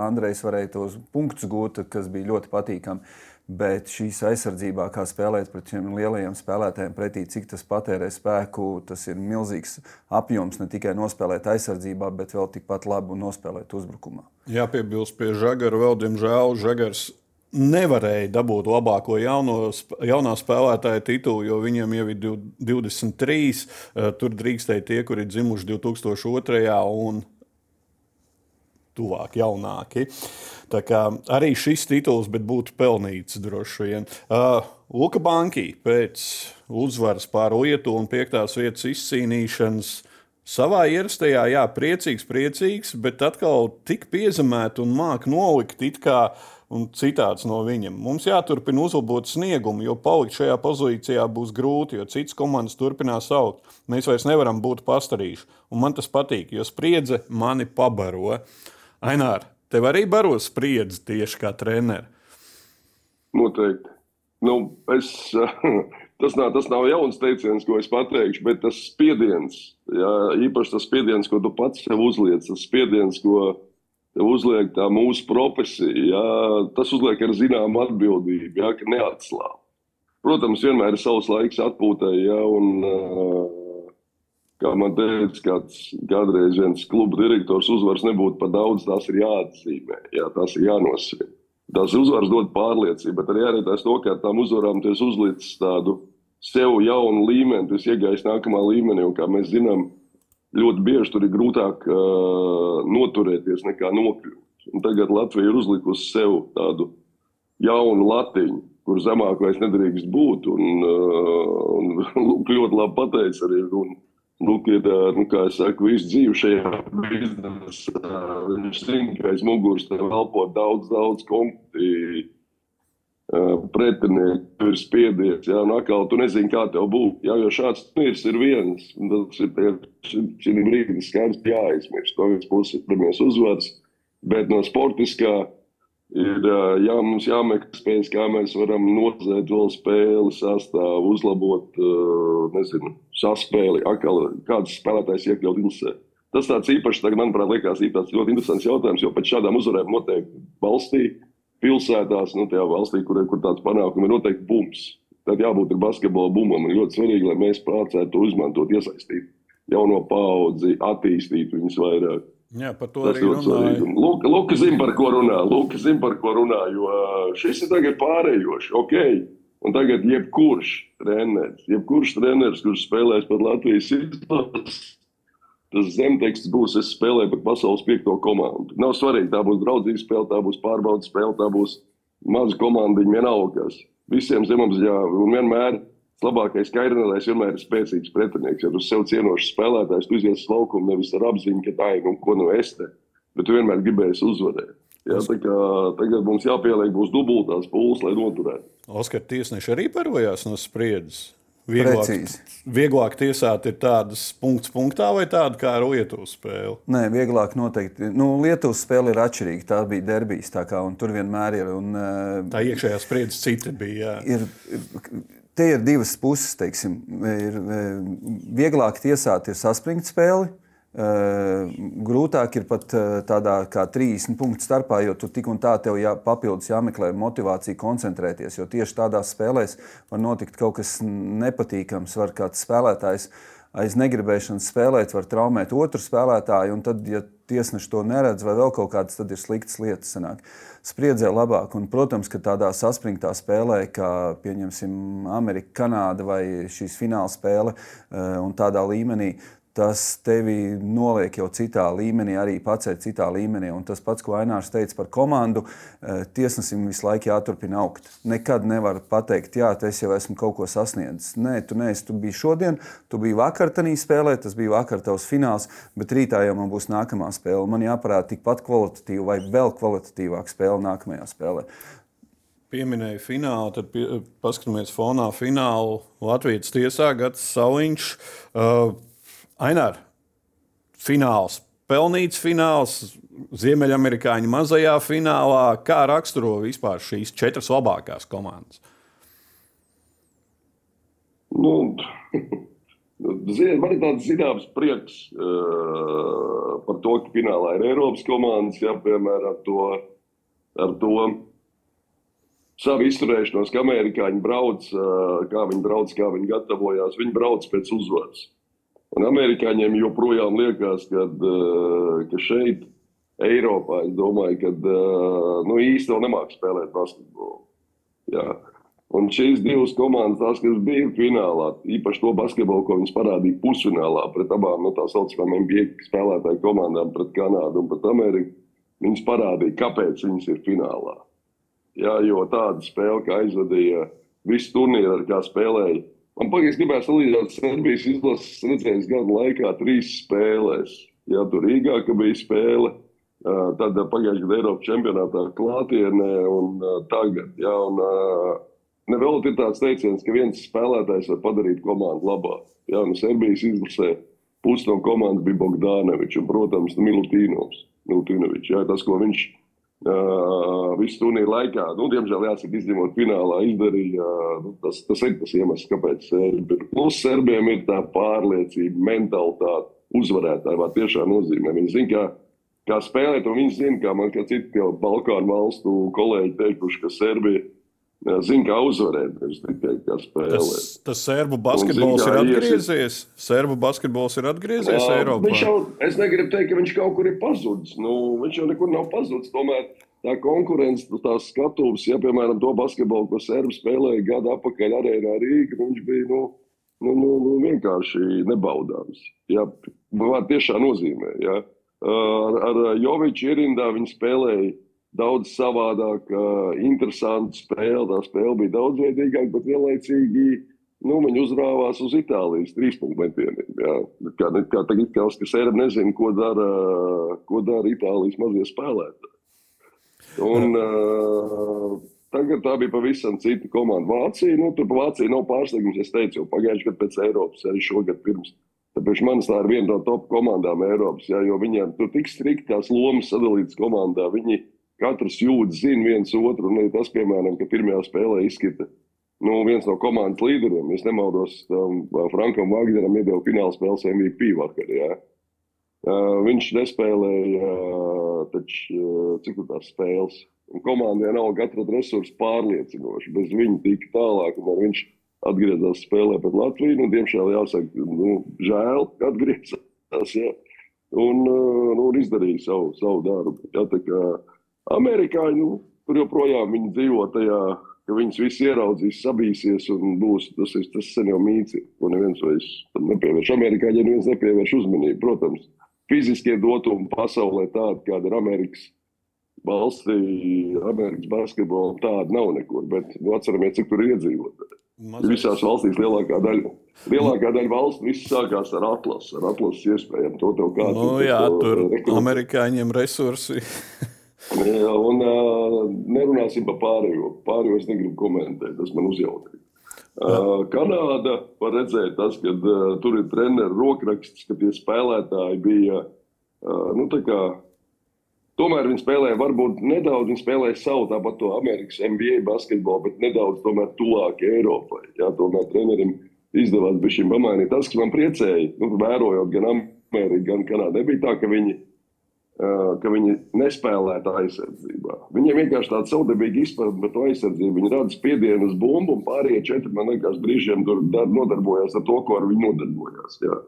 Andrejs varēja tos punktus gūt, kas bija ļoti patīkami. Bet šīs aizsardzībā, kā spēlēt pret šiem lielajiem spēlētājiem, pretī cik tas patērē spēku, tas ir milzīgs apjoms ne tikai nospēlēt aizsardzībā, bet vēl tikpat labi nospēlēt uzbrukumā. Jāpiebilst pie Žagara, vēl diemžēl Žagars nevarēja dabūt labāko jauno, jaunā spēlētāja titulu, jo viņam jau ir 23. Eh, tur drīkstēja tie, kuri ir dzimuši 2002. un tuvāk jaunāki. Arī šis tituls būtu pelnīts droši vien. Uh, Luka Banki pēc uzvaras pār Lietu un piektās vietas izcīnīšanas. Savā ierastajā, jā, priecīgs, priecīgs, bet atkal tik piezemēta un māca nolikt it kā un citāts no viņam. Mums jāturpina uzlabot sniegumu, jo palikt šajā pozīcijā būs grūti, jo citas komandas turpinās augt. Mēs vairs nevaram būt pastarīši. Un man tas patīk, jo spriedze mani pabaro. Ainār, tev arī baro spriedzi tieši kā treneris. Noteikti. Nu, es, tas, nav, tas nav jauns teiciens, ko es pateikšu, bet tas spiediens, jā, īpaši tas spiediens, ko tu pats sev uzliec, tas spiediens, ko uzliek tā mūsu profesija, jā, tas uzliek ar zināmu atbildību, jā, ka neatslāb. Protams, vienmēr ir savs laiks atpūtai, jā, un, kā man teica, kāds kādreiz viens kluba direktors uzvars nebūtu par daudz, tās ir jāatzīmē, jā, tās ir jānosvien. Tās uzvaras dod pārliecību, bet arī jāredz to, ka tām uzvarām tu uzlicis tādu sev jaunu līmeni, tu iegājies nākamā līmenī, un kā mēs zinām, ļoti bieži tur ir grūtāk uh, noturēties nekā nokļūt. Un tagad Latvija ir uzlikusi sev tādu jaunu latiņu, kur zemāk vairs nedrīkst būt. Un, uh, un Lūk, ļoti labi pateicis arī. Un, Lūk, ir, nu, kā es saku, visu dzīvi šajā biznesā. Viņš zina, ka aiz muguras tev elpo daudz, daudz konfliktu pretinieki ir spiediens. Jā, un atkal tu nezini, kā tev būs. Jā, jo šāds turnīrs ir viens. Tas ir šī brīdī skaidrs, jāizmirst. To viens puses ir pirmais uzvars, bet no sportiskā ir jā, mums jāmeklē spējas, kā mēs varam nozēt vēl spēli, sastāvu, uzlabot, nezinu, saspēli, atkal kāds spēlētājs iekļaut interesē. Tas tāds īpašs, manuprāt, liekas tāds ļoti interesants jautājums, jo pēc šādām uzvarēm noteikti valstī pilsētās, nu, tajā valstī, kur, kur tāds panākums ir noteikti bums. Tad jābūt basketbola bumam. Ir ļoti svarīgi, lai mēs prātētu to izmantot, iesaistīt jauno paudzi, attīstīt viņus vairāk. Jā, par to Tas arī runāju. Luka, Luka zina, par ko runā. Luka zina, par ko runā, jo šis ir tagad pārējošs. Okay. Un tagad jebkurš treneris, jebkurš treneris, kurš spēlēs pat Latvijas izlases tas zemteksts būs, es spēlēju par pasaules piekto komandu. Nav svarīgi, tā būs draudzīga spēle, tā būs pārbaudas spēle, tā būs maza komandiņa, vienalga. Visiem zemapziņā un vienmēr labākais kairnēlējs vienmēr ir spēcīgs pretinieks. Ja tu sev cienošs spēlētājs, tu izies uz laukumu nevis ar apziņu, ka tā ir nu, ko nu es te, bet tu vienmēr gribēsi uzvarēt. Jā, tā kā tagad mums jāpieliek būs dubultās pūles, lai noturētu. Oskar tiesneši arī parojās no spriedzes. Vieglāk, Precīzi. vieglāk tiesāt ir tādas punkts punktā vai tāda kā ar Lietuvas spēli? Nē, vieglāk noteikti. Nu, Lietuvas spēle ir atšķirīga. Tā bija derbijas, tā kā tur vienmēr ir. Un, tā iekšējā spriedzes cita bija. Jā. Ir, Te ir divas puses. Teiksim. Ir vieglāk tiesāt, ir saspringt spēli. Grūtāk ir pat tādā kā 30 punktu starpā, jo tu tik un tā tev jā, papildus jāmeklē motivācija koncentrēties. Jo tieši tādās spēlēs var notikt kaut kas nepatīkams. Var kāds spēlētājs aiz negribēšanas spēlēt, var traumēt otru spēlētāju, un tad, ja tiesneši to neredz, vai vēl kaut kādas, tad ir sliktas lietas. Sanāk. Spriedzē labāk, un, protams, ka tādā saspringtā spēlē, kā pieņemsim Amerika, Kanāda vai šīs fināla spēle, un tādā līmenī, tas tevi noliek jau citā līmenī, arī paceļ citā līmenī. Un tas pats, ko Ainārs teica par komandu, eh, tiesnesim visu laiku jāturpina augt. Nekad nevar pateikt, jā, es jau esmu kaut ko sasniedzis. Nē, tu neesi, tu biji šodien, tu biji vakar tajā spēlē, tas bija vakar tavs fināls, bet rītā jau man būs nākamā spēle. Man jāparāda tikpat kvalitatīva vai vēl kvalitatīvāka spēle nākamajā spēlē. Pieminēja finālu, tad pie, paskatāmies fonā finālu. Latvijas tiesā Gats Saliņš. Uh, Ainār, fināls, pelnīts fināls, Ziemeļamerikāņu mazajā finālā. Kā raksturo vispār šīs četras labākās komandas? Nu, Ziniet, man ir tāds zināms prieks uh, par to, ka finālā ir Eiropas komandas, ja piemēram ar to, ar to savu izturēšanos, ka amerikāņi brauc, uh, kā viņi brauc, kā viņi gatavojās. Viņi brauc pēc uzvaras. Un amerikāņiem joprojām liekas, kad, eh, ka šeit, Eiropā, es domāju, ka eh, nu, īsti vēl nemāķi spēlēt basketbolu. Jā. Un šīs divas komandas, tās, kas bija finālā, īpaši to basketbolu, ko viņas parādīja pusfinālā pret abām no nu, tā saucamām NBA spēlētāju komandām, pret Kanādu un pret Ameriku, Viņas parādīja, kāpēc viņas ir finālā. Jā, jo tāda spēle, kā aizvadīja visu turnīru, kā spēlēja. Man pagaidzi gribēja salīdzināt Serbijas izlases redzējis gadu laikā trīs spēlēs. Jā, tur Rīgā bija spēle, tad pagājušajā gadā Eiropas čempionātā klātienē un tagad. Jā, un, Nevēl ir tāds teiciens, ka viens spēlētājs var padarīt komandu labāk. Jā, nu Serbijas izlasē pusi no komandas bija Bogdānevičs un, protams, Milutīnovs. Milutinovičs. Jā, tas, ko viņš uh, visu turnīru laikā, nu, diemžēl, jāsaka, izņemot finālā, izdarīja. Nu, tas, tas ir tas iemesls, kāpēc Serbi ir. Plus Serbiem ir tā pārliecība, mentalitāte, uzvarētāji. Tā tiešām nozīmē. Viņi zina, kā, kā spēlēt, un viņi zina, kā man kā citi Balkānu valstu kolēģi teikuši, ka Serbija Zinu, kā uzvarēt, nevis tikai kā spēlēt. Tas, tas serbu basketbols zin, ir atgriezies. Ies... Serbu basketbols ir atgriezies Jā, Eiropā. Viņš jau, es negribu teikt, ka viņš kaut kur ir pazudis. Nu, viņš jau nekur nav pazudis. Tomēr tā konkurence, tās skatuves, ja piemēram to basketbolu, ko serbi spēlēja gadu atpakaļ arēnā Rīgā, viņš bija nu, nu, nu, nu, vienkārši nebaudāms. Ja, tiešām nozīmē. Ja. Ar, ar Joviču ierindā viņi spēlēja daudz savādāk, uh, interesanta spēle. Tā spēle bija daudzveidīgāka, bet vienlaicīgi nu, viņi uzrāvās uz Itālijas. Jā. Kā, kā tagad izskatās, ka Sēra nezina, ko dara, ko dara Itālijas mazie spēlētāji. Un, uh, tagad tā bija pavisam cita komanda. Vācija, nu, tur Vācija nav pārsteigums, es teicu, jau pagājušajā gadā pēc Eiropas, arī šogad pirms. Tāpēc man tā ir viena no top komandām Eiropas, jā, jo viņiem tur tik striktās lomas sadalītas komandā. Viņi, katrs jūt, zina viens otru. Un arī tas, piemēram, ka pirmajā spēlē izskata nu, viens no komandas līderiem. Es nemaldos, um, Frankam Vagneram iedeva fināla spēles MVP vakar. Jā. Uh, viņš nespēlēja uh, taču, uh, cik tās spēles. Un komandai nav katra resursa pārliecinoša. Bez viņa tika tālāk, un viņš atgriezās spēlē pret Latviju. Nu, diemžēl jāsaka, nu, žēl, ka atgriezās. Jā. Un, uh, nu, un izdarīja savu, savu darbu. Jā, tā kā, uh, Amerikāņi nu, tur joprojām dzīvo tajā, ka viņas visi ieraudzīs, sabīsies un būs. Tas ir tas sen jau mīts, ko neviens vairs nepievērš. Amerikāņiem neviens nepievērš uzmanību. Protams, fiziskie dotumi pasaulē tādi, kāda ir Amerikas valstī, Amerikas basketbola, tāda nav nekur. Bet nu, atceramies, cik tur ir iedzīvotāji. Mazliet. Visās valstīs lielākā daļa. Lielākā daļa valsts viss sākās ar atlasu, ar atlases iespējām. To tev kāds nu, jā, tur amerikāņiem resursi un nerunāsim par pārējo. Pārējo es negribu komentēt, tas man uzjautīja. Uh, Kanāda var redzēt, tas, ka uh, tur ir treneru rokraksts, ka tie spēlētāji bija. Uh, nu, kā, tomēr viņi spēlēja, varbūt nedaudz viņi spēlēja savu tāpat to Amerikas NBA basketbolu, bet nedaudz tuvāk Eiropai. Jā, tomēr trenerim izdevās bija šim pamainīt. Tas, kas man priecēja, nu, vērojot gan Ameriku, gan Kanādu, nebija tā, ka viņi ka viņi nespēlētu aizsardzībā. Viņiem vienkārši tāda savdabīga izpratne par to aizsardzību. Viņi rada spiedienu uz bumbu, un pārējie četri, man liekas, brīžiem tur nodarbojās ar to, ko ar viņu nodarbojās. Jā.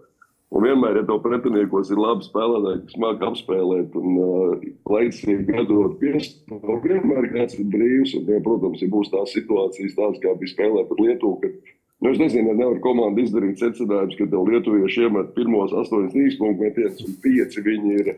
Un vienmēr, ja tev pretiniekos ir labi spēlētāji, kas māca apspēlēt un uh, laicīgi gatavot piespēli, vienmēr kāds ir brīvs. Un, ja, protams, ja būs tās situācijas, tādas kā bija spēlē pret Lietuvu, kad, nu, es nezinu, ja nevar komanda izdarīt secinājumus, ka tev lietuvieši iemet pirmos astoņas trīspunktu metienus un pieci viņi ir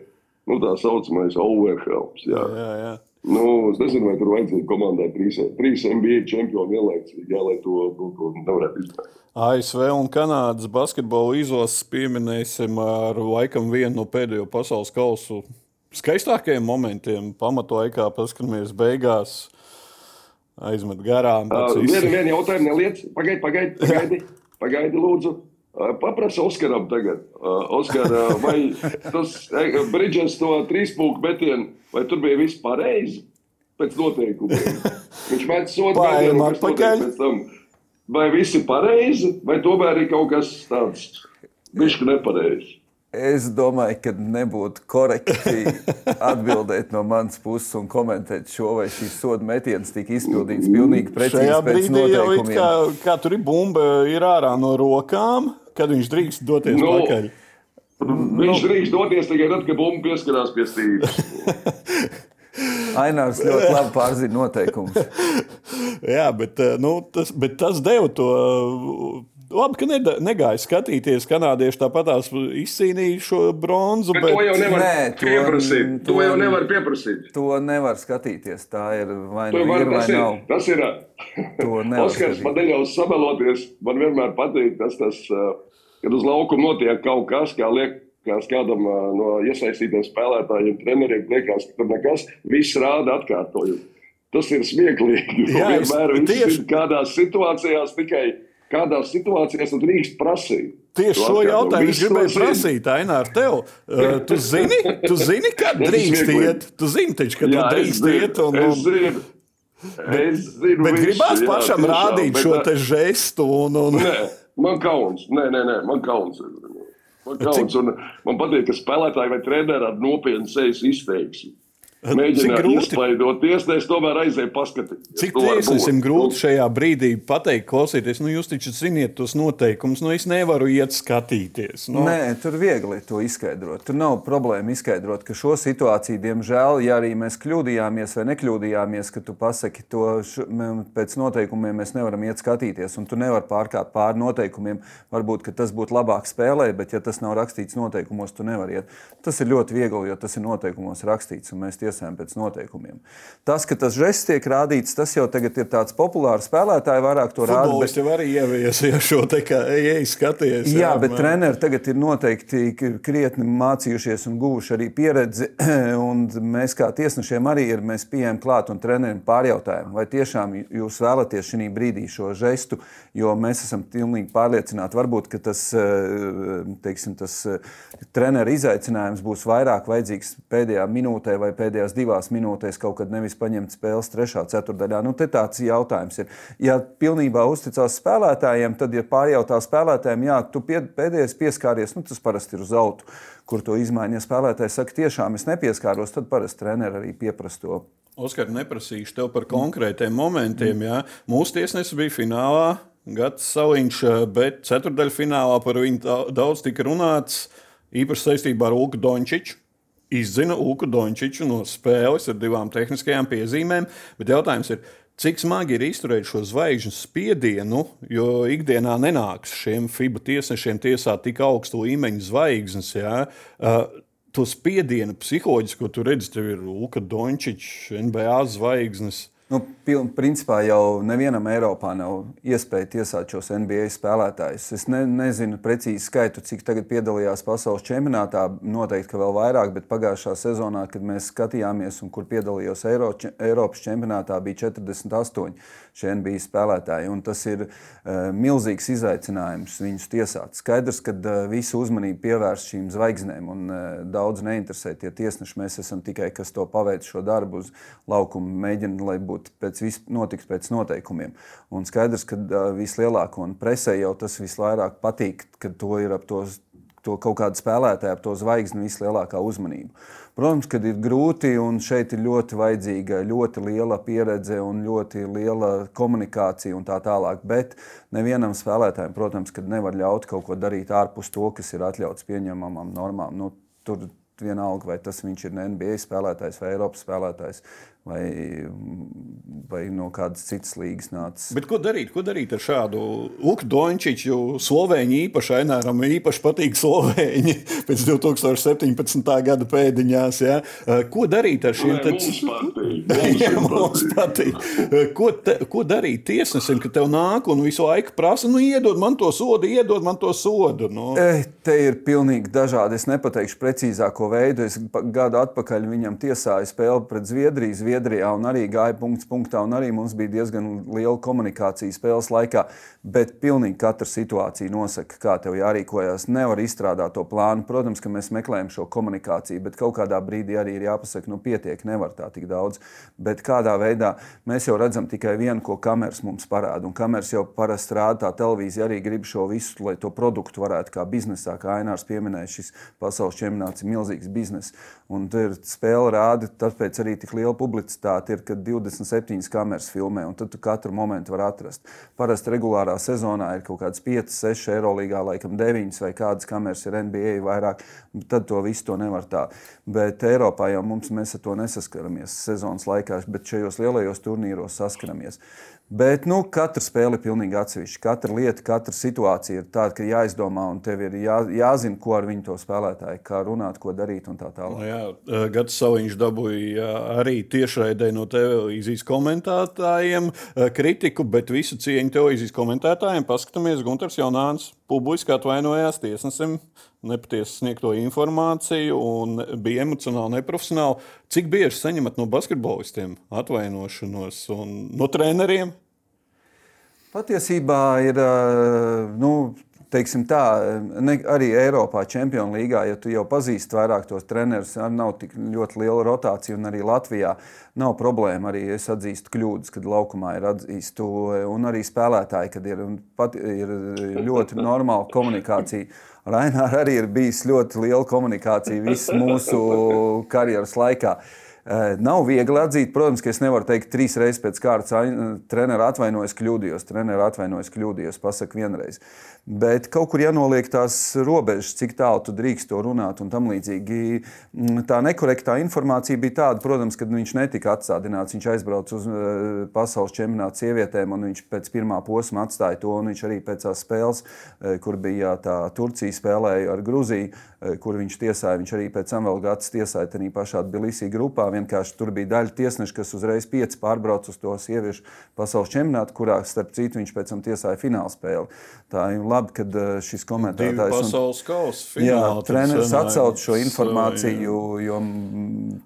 nu, tā saucamais overhelps. Jā. Jā, jā. Nu, es nezinu, vai tur vajadzēja komandai trīs, trīs NBA čempioni vienlaicīgi, jā, lai to, to, to nevarētu izdarīt. ASV un Kanādas basketbola izlases pieminēsim ar laikam vienu no pēdējo pasaules kausu skaistākajiem momentiem. Pamatlaikā paskatāmies beigās. Aizmet garām. Vienu vien jautājumu neliec. Pagaidi, pagaidi, pagaidi, pagaidi, lūdzu. Paprasa Oskaram tagad, Oskar, vai tas Brīdžers to trīspunktu metienu, vai tur bija viss pareizi pēc noteikumiem? Viņš met sodu metienu, kas notiek pēc tam. Vai viss ir pareizi, vai tomēr ir kaut kas tāds bišķi nepareizi? Es domāju, ka nebūtu korekti atbildēt no manas puses un komentēt šo, vai šīs soda metienas tika izpildīts pilnīgi precīzi. Šajā brīdī jau it kā, kā tur ir bumba, ir ārā no rokām kad viņš drīkst doties no, nu, pakaļ? Viņš nu. drīkst doties tikai tad, kad bumba pieskarās pie stīgas. Ainārs ļoti labi pārzina noteikumus. Jā, bet, eh, nu, tas, bet tas deva to Labi, ka neda- negāja skatīties. Kanādieši tāpat izcīnīja šo bronzu. Bet to jau nevar Nē, to- pieprasīt. To, to- jau nevar pieprasīt. To nevar skatīties. Tā ir vai nu ir vai tas, ir, nav. tas ir. To nevar Oskars, man neļaus sameloties. Man vienmēr patīk tas, tas uh, kad uz laukuma notiek kaut kas, kā liekas kādam uh, no iesaistītiem spēlētājiem, treneriem, liekas, ka tur nekas, viss rāda atkārtojumu. Tas ir smieklīgi. Jā, vienmēr tieši- ir kādās situācijās tikai. Kādās situācijās tu drīkst prasīt? Tieši šo jautājumu es gribēju prasīt, Ainār, tev. Uh, tu zini, tu zini, kad drīkst iet. Tu zini, taču, ka tu Jā, es drīkst iet. Un, un. Es zinu bet visu, gribās jā, pašam tiešām, rādīt bet, šo uh, te žestu. Un, un, Nē, man kauns. Nē, nē, nē man kauns. Man, kauns. Un man patīk, ka spēlētāji vai treneri ar nopietnu sejas izteiksmi. Mēģināt izklaidot tiesnēs, tomēr aizēja paskatīties. Cik tiesnesim būt. grūti šajā brīdī pateikt, klausieties, nu jūs taču ziniet tos noteikumus, nu es nevaru iet skatīties. Nu, Nē, tur viegli to izskaidrot. Tur nav problēma izskaidrot, ka šo situāciju, diemžēl, ja arī mēs kļūdījāmies vai nekļūdījāmies, ka tu pasaki to š, pēc noteikumiem, mēs nevaram iet skatīties, un tu nevari pārkāpt pāri noteikumiem. Varbūt ka tas būtu labāk spēlē, bet ja tas nav rakstīts noteikumos, tu nevari iet. Tas ir ļoti viegli, jo tas ir noteikumos rakstīts, un mēs tiesājam pēc noteikumiem. Tas, ka tas žests tiek rādīts, tas jau tagad ir tāds populārs spēlētāji, vairāk to rāda. bet- jau arī ieviesa ja šo te kā ej, skaties. Jā, bet man- treneri tagad ir noteikti krietni mācījušies un guvuši arī pieredzi. un Mēs kā tiesnešiem arī ir mēs pieejam klāt un treneriem pārjautājam, vai tiešām jūs vēlaties šī brīdī šo žestu, jo mēs esam pilnīgi pārliecināti. Varbūt ka tas, eh, teiksim, tas eh, treneru izaicinājums būs vairāk vajadzīgs pēdējā minūtē vai pēdējās divās minūtēs, kaut kad nevis paņemt spēles trešā ceturdaļā. Nu, te tāds jautājums ir. Ja pilnībā uzticās spēlētājiem, tad, ja pārjautā spēlētājiem, jā, tu pēdējais pieskāries, nu, tas parasti ir uz autu, kur to izmaiņa. Ja spēlētājs saka, tiešām es nepieskāros, tad parasti treneri arī pieprasa to. Oskar, neprasīšu tev par konkrētiem momentiem. Jā. Mūsu tiesnesis bija finālā, Gats Saliņš, bet ceturdaļfinālā par viņu da- daudz tika runāts. Īpaši saistībā ar Ulku Dončiču. Izzina Ulku Dončiču no spēles ar divām tehniskajām piezīmēm. Bet jautājums ir, cik smagi ir izturēt šo zvaigžņu spiedienu, jo ikdienā nenāks šiem FIBA tiesnešiem tiesāt tik augstu līmeņu zvaigznes. Jā. Uh, to spiedienu psiholoģiski, ko tu redzi, tev ir Luka Dončičs, NBA zvaigznes. Nu, principā jau nevienam Eiropā nav iespēja tiesāt šos NBA spēlētājus. Es ne, nezinu precīzi skaitu, cik tagad piedalījās pasaules čempionātā. Noteikti, ka vēl vairāk, bet pagājušā sezonā, kad mēs skatījāmies, un kur piedalījos Eiro, Eiropas čempionātā, bija 48 šie NBA spēlētāji. Un tas ir uh, milzīgs izaicinājums viņus tiesāt. Skaidrs, ka uh, visu uzmanību pievērst šīm zvaigznēm, un uh, daudz neinteresē tie tiesneši. Mēs esam tikai kas to paveic šo darbu uz laukuma, mēģina, lai būtu pēc, vis, notiks pēc noteikumiem. Un skaidrs, ka uh, vislielāko un presē jau tas visvairāk patīk, ka to ir ap tos to kaut kāda spēlētāja, ap to zvaigzni vislielākā uzmanība. Protams, ka ir grūti un šeit ir ļoti vajadzīga ļoti liela pieredze un ļoti liela komunikācija un tā tālāk. Bet nevienam spēlētājam, protams, nevar ļaut kaut ko darīt ārpus to, kas ir atļauts pieņemamām normām. Nu, tur vienalga, vai tas viņš ir NBA spēlētājs vai Eiropas spēlētājs. Vai, vai no kādas citas līnijas nācis. Bet ko darīt? Ko darīt ar šādu Luku Dončiču? Jo Slovēņi īpaši Aināram īpaši patīk Slovēņi pēc 2017. gada pēdiņās. Ja? Ko darīt ar šiem patīk. patīk. Ko, te, ko darīt tiesnesim, ka tev nāk un visu laiku prasa, nu, iedod man to sodu, iedod man to sodu? Nu. E, Te ir pilnīgi dažādi. Es nepateikšu precīzāko veidu. Es gadu atpakaļ viņam tiesāju spēli pret Zviedriju, Zviedrijā, un arī gāja punkts punktā. un Arī mums bija diezgan liela komunikācija spēles laikā. Bet pilnīgi katra situācija nosaka, kā tev jārīkojas. Nevar izstrādāt to plānu. Protams, ka mēs meklējam šo komunikāciju, bet kaut kādā brīdī arī ir jāpasaka, nu, pietiek, nevar tā tik daudz. Bet kādā veidā mēs jau redzam tikai vienu, ko kameras mums parāda. Un kameras jau parasti rāda, tā televīzija arī grib šo visu, lai to produktu varētu kā biznesā, kā Ainārs pieminēja, šis pasaules čempionāts ir milzīgs bizness. Un tur spēle rāda, tāpēc arī tik liela publicitāte ir, kad 27 kameras filmē, un tad tu katru momentu var atrast. Parasti regulārā sezonā ir kaut kāds 5, 6 eiro līgā, laikam 9 vai kādas kameras ir NBA vairāk, tad to visu to nevar tā. Bet Eiropā jau mums mēs ar to nesaskaramies sezonas laikā, bet šajos lielajos turnīros saskaramies. Bet nu, katra spēle ir pilnīgi atsevišķa. Katra lieta, katra situācija ir tāda, ka jāizdomā un tev ir jā, jāzina, ko ar viņu to spēlētāju, kā runāt, ko darīt un tā tālāk. Nu, jā, Gads Saviņš dabūja arī tiešraidē no televīzijas komentētājiem kritiku, bet visu cieņu televīzijas komentētājiem paskatāmies Gunters Jaunāns publiski atvainojās tiesnesim nepatiesi sniegto informāciju un bija emocionāli neprofesionāli. Cik bieži saņemat no basketbolistiem atvainošanos un no treneriem? Patiesībā ir nu, teiksim tā, ne, arī Eiropā, Čempionu līgā, ja tu jau pazīsti vairāk tos trenerus, nav tik ļoti liela rotācija, un arī Latvijā nav problēma. Arī es atzīstu kļūdas, kad laukumā ir atzīstu, un arī spēlētāji, kad ir, pat, ir ļoti normāla komunikācija. Rainārs arī ir bijis ļoti liela komunikācija visu mūsu karjeras laikā. Uh, nav viegli atzīt, protams, ka es nevaru teikt trīs reizes pēc kārtas, treneris atvainojas, kļūdījos, treneris atvainojas, kļūdījos, pasaku vienreiz. Bet kaut kur jānoliek tās robežas, cik tālu tu drīkst to runāt un tam līdzīgi. Mm, tā nekorektā informācija bija tāda, protams, ka viņš netika atstādināts. Viņš aizbrauca uz eh, pasaules čempionātu sievietēm, un viņš pēc pirmā posma atstāja to. Viņš arī pēc tās spēles, eh, kur bija tā Turcija spēlēja ar Gruziju, eh, kur viņš tiesāja, viņš arī pēc tam vēl gads tiesāja tajā pašā Tbilisī grupā. Vienkārši tur bija daļa tiesneša, kas uzreiz pieci pārbrauca uz to sieviešu pasaules čempionātu, kurā starp citu viņš pēc tam tiesāja finālspēli. Tā ir labi, ka eh, šis komentētājs pasaules kausa finālā. Treneris atsauca šo informāciju, jo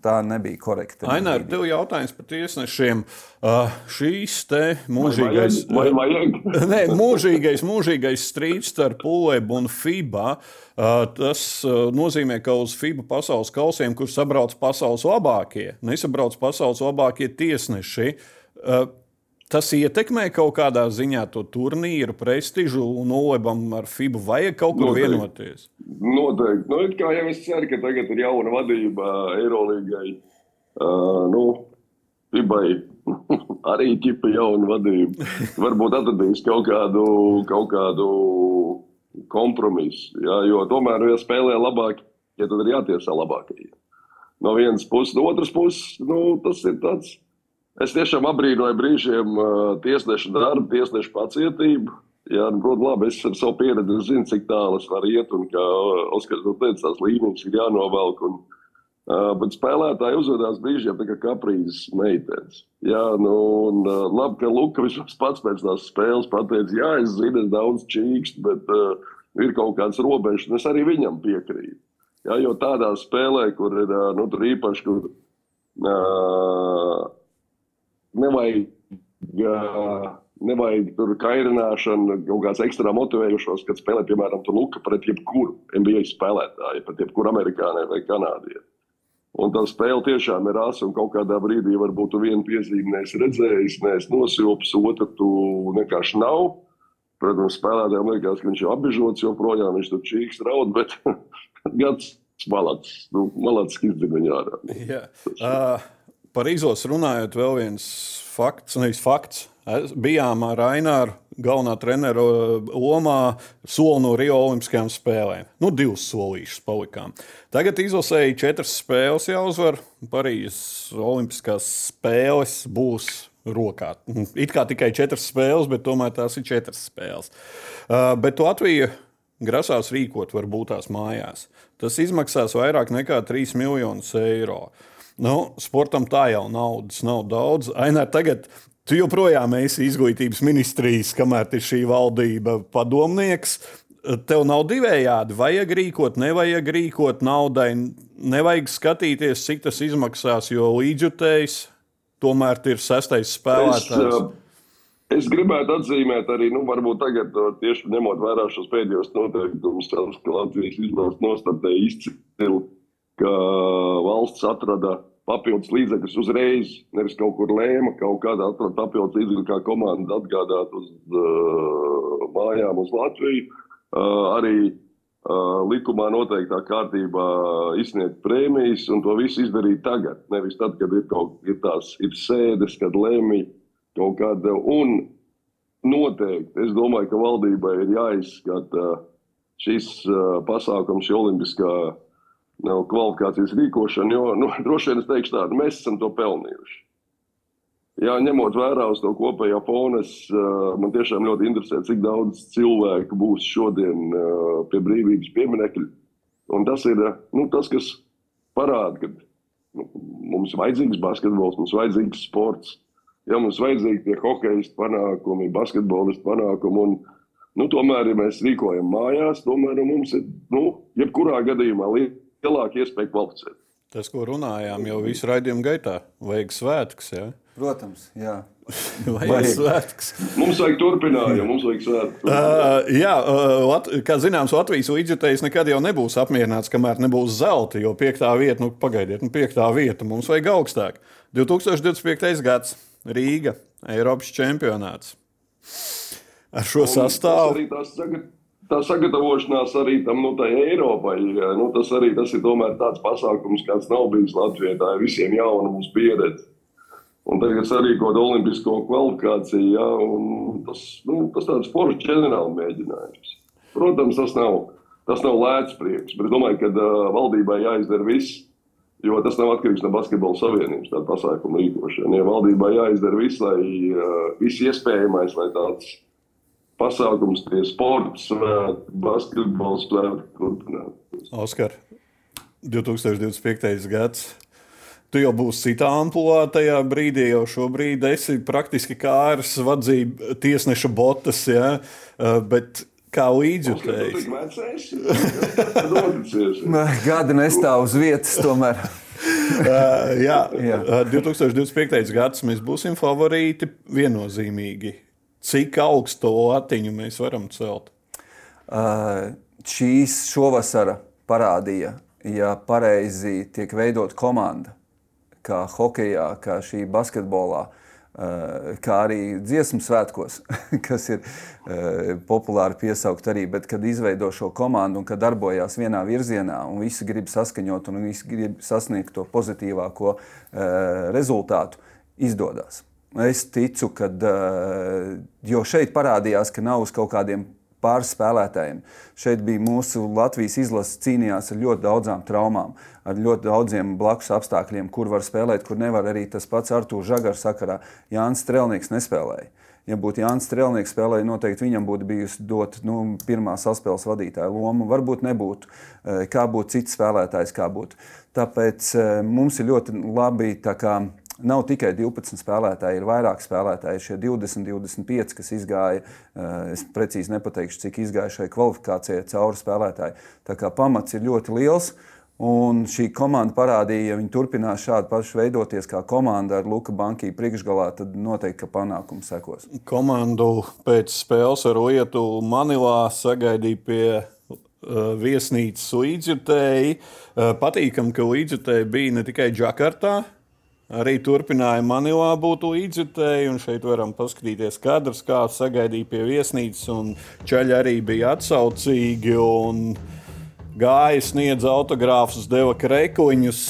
tā nebija korekta. Ainār, tev jautājums par tiesnešiem. Uh, šīs te mūžīgais, vai vajag, vai ne, mūžīgais, mūžīgais strīds starp UEB un FIBA. Uh, tas uh, nozīmē, ka uz FIBA pasaules kausiem, kur sabrauc pasaules labākie, nesabrauc pasaules labākie tiesneši. Uh, Tas ietekmē kaut kādā ziņā to turnīru prestižu, un Olebam ar FIBU vajag kaut kur Noteikti. vienoties. Noteikti. Nu, kā jau es ceru, ka tagad ir jauna vadība Eirolangai. Uh, nu, FIBai arī ķipa jauna vadība. Varbūt atradīs kaut kādu, kaut kādu kompromisu. Ja, jo tomēr, ja spēlē labāk, ja tad ir jātiesā labākajiem. No vienas puses, no otras puses, nu, tas ir tāds Es tiešām apbrīnoju brīžiem tiesnešu darbu, tiesnešu pacietību. Jā, nu, protams, labi, es ar savu pieredzi zinu, cik tālu es varu iet, un kā Oskars to teica, tās līnijas ir jānovelk. Un, uh, bet spēlētāji uzvedās brīžiem tā kā kaprīzes meitenes. Jā, nu, un uh, labi, ka Luka vismaz pats pēc tās spēles pateica, jā, es zinu, es daudz čīkstu, bet uh, ir kaut kāds robežs, un es arī viņam piekrītu. Jā, jo tādā spēlē, kur ir, nu, īpaši, kur uh, nevajag, uh, nevajag tur kairināšanu, kaut kāds ekstra motivējošos, kad spēlē, piemēram, Luka pret jebkuru NBA spēlētāju, pret jebkuru amerikāņu vai kanādieti. Un tā spēle tiešām ir asa, un kaut kādā brīdī varbūt tu vienu piezīmi neesi redzējis, neesi nosilpis, otru tu vienkārši nav. Protams, spēlētājiem liekas, ka viņš ir apbežots joprojām, viņš tur čīks raud, bet gads malacis, nu, malacis izdzina viņu ārā. Jā. Uh, Par izlases runājot, vēl viens fakts, nevis fakts. Bijām ar Aināru, galvenā treneru lomā, soli no Rio Olimpiskajām spēlēm. Nu, divas solīšas palikām. Tagad izlasēji četras spēles jāuzvar. Parīzes Olimpiskās spēles būs rokā. It kā tikai četras spēles, bet tomēr tās ir četras spēles. Uh, bet Latvija grasās rīkot varbūt tās mājās. Tas izmaksās vairāk nekā 3 miljonus eiro. Uh, Nu, sportam tā jau naudas nav daudz. Ainē, tagad tu joprojām esi izglītības ministrijas, kamēr ir šī valdība padomnieks. Tev nav divējādi. Vajag rīkot, nevajag rīkot naudai. Nevajag skatīties, cik tas izmaksās, jo līdzjutējs tomēr ir sastais spēlētājs. Es, es gribētu atzīmēt arī, nu, varbūt tagad, tieši ņemot vērā šos pēdējos noteikumus, ka Latvijas izlase nostartēja izcili, ka valsts atrada papildus līdzekļus uzreiz, nevis kaut kur lēma, kaut kādā papildus līdzekļu, kā komanda atgādāt uz uh, mājām uz Latviju. Uh, arī uh, likumā noteiktā kārtībā izsniegt prēmijas un to visu izdarīt tagad. Nevis tad, kad ir kaut ir tās ir sēdes, kad lēmī kaut kāda. Un noteikti es domāju, ka valdībai ir jāizskata šis uh, pasākums, šī olimpiskā kvalifikācijas rīkošanu, jo nu, droši vien es teikšu tādu, mēs esam to pelnījuši. jā, ņemot vērā uz to kopējo fonu, es, man tiešām ļoti interesē, cik daudz cilvēku būs šodien pie brīvības pieminiekļa. Un tas ir nu, tas, kas parāda, ka nu, mums ir vajadzīgs basketbols, mums ir vajadzīgs sports. Ja mums ir vajadzīgi tie hokeja panākumi, basketbolistu panākumi. Un, nu, tomēr, ja mēs rīkojam mājās, tomēr mums ir, nu, jebkurā gadījumā lielāka iespēja kvalificēt. Tas, ko runājām jau visu raidījumu gaitā, vajag svētkus. Ja? Protams, jā. Vajag, vajag svētkus. Mums vajag turpinājumu, mums vajag svētkus. Uh, jā, uh, kā zināms, Latvijas līdzjutējs nekad jau nebūs apmierināts, kamēr nebūs zelta, jo piektā vieta, nu, pagaidiet, nu, piektā vieta mums vajag augstāk. 2025. gads Rīga, Eiropas čempionāts. Ar šo Un sastāvu. Tā sagatavošanās arī tam nu, Eiropai, nu, tas arī tas ir tāds pasākums, kāds nav bijis Latvijā. Tā ir visiem jauna mums pieredze. Un tagad sarīkot olimpisko kvalifikāciju, ja, tas, nu, tas tāds foršs ģenerāla mēģinājums. Protams, tas nav, tas nav lēts prieks, bet es domāju, ka uh, valdībai jāizdara viss, jo tas nav atkarīgs no basketbola savienības tāda pasākuma rīkošana. Ja valdībai jāizdara viss, lai uh, viss iespējamais, lai tāds pasākums, tie sporta svētki, basketbola svētki turpinātu. Oskar, 2025. gads Tu jau būsi citā amplitūnā tajā brīdī, jau šobrīd esi praktiski kārs, vadzība, tiesneša botas. Ja? Uh, bet kā līdzjutējs? Gadi nestāv uz vietas tomēr. uh, jā, jā. 2025. Uh, gads mēs būsim favorīti viennozīmīgi. Cik augstu latiņu mēs varam celt? Uh, šīs šovasara parādīja, ja pareizi tiek veidot komanda kā hokeja, kā šī basketbolā. Kā arī dziesmu svētkos, kas ir populāri piesaukt arī, bet kad izveido šo komandu un kad darbojas vienā virzienā un visi grib saskaņot un visi grib sasniegt to pozitīvāko rezultātu, izdodas. Es ticu, ka uh, šeit parādījās, ka nav uz kaut kādiem pāris spēlētājiem. Šeit bija mūsu Latvijas izlase cīnījās ar ļoti daudzām traumām, ar ļoti daudziem blakus apstākļiem, kur var spēlēt, kur nevar arī tas pats Artūrs Žagars sakarā. Jānis Strelnieks nespēlēja. Ja būtu Jānis Strelnieks spēlējis, noteikti viņam būtu bijusi dot nu, pirmā saspēles vadītāja loma. Varbūt nebūtu, e, kā būtu cits spēlētājs, kā būtu. Tāpēc e, mums ir ļoti labi Nav tikai 12 spēlētāji, ir vairāk spēlētāji. Šie 20, 25, kas izgāja, eh, es precīzi nepateikšu, cik izgāja šai kvalifikācijai cauri spēlētāji. Tā kā pamats ir ļoti liels. Un šī komanda parādīja, ja viņi turpinās šādi paši veidoties kā komanda ar Luka Banku priekšgalā, tad noteikti panākums sekos. Komandu pēc spēles ar Lietu Manilā sagaidīja pie uh, viesnīcas līdzjutēji. Uh, patīkam, ka līdzjutēji bija ne tikai Džakartā, Arī turpināja Manilā būt līdzjutēji, un šeit varam paskatīties kadrus, kā sagaidīja pie viesnīcas, un ceļi arī bija atsaucīgi. Un gāja, sniedz autogrāfus, deva krekliņus.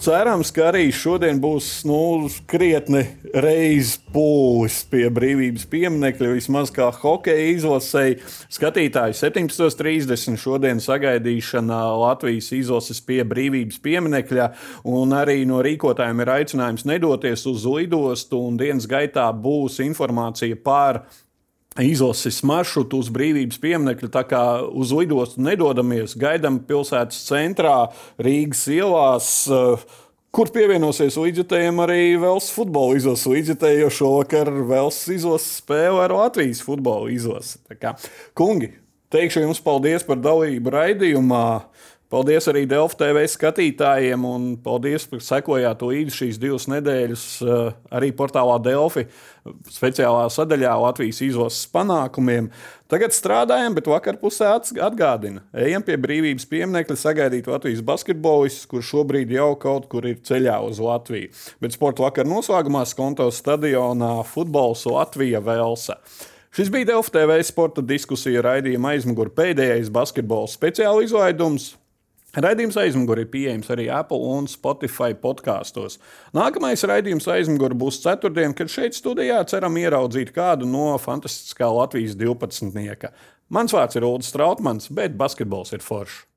Cerams, ka arī šodien būs nu, krietni reizes pūlis pie brīvības pieminiekļa, vismaz kā hokeja izlasēji. Skatītāji 17.30 šodien sagaidīšana Latvijas izlases pie brīvības pieminiekļa, un arī no rīkotājiem ir aicinājums nedoties uz lidostu, un dienas gaitā būs informācija par izlases maršrutu uz brīvības pieminiektu. Tā kā uz lidostu nedodamies, gaidām pilsētas centrā, Rīgas ielās. Uh, Kur pievienosies līdzjutējiem arī Vēlas futbola izlases līdzjutēji, jo šovakar Vēlas izlases spēle ar Latvijas futbola izlasi. Kungi, teikšu jums paldies par dalību raidījumā. Paldies arī Delfu TV skatītājiem, un paldies, ka sekojāt līdzi šīs divas nedēļas eh, arī portālā Delfi speciālā sadaļā Latvijas izlases panākumiem. Tagad strādājam, bet vakar pusē atgādina. Ejam pie brīvības pieminiekļa sagaidīt Latvijas basketbolistus, kurš šobrīd jau kaut kur ir ceļā uz Latviju. Bet sporta vakar noslēgumā skonto stadionā futbols Latvija Velsa. Šis bija Delfu TV sporta diskusija raidījuma aizmugurē pēdējais basketbola speciāla izlaidums. Raidījums aizmugurē ir pieejams arī Apple un Spotify podkāstos. Nākamais raidījums aizmugurē būs ceturtdien, kad šeit studijā ceram ieraudzīt kādu no fantastiskā Latvijas 12. Mans vārds ir Ulrichs Strautmans, bet basketbols ir foršs.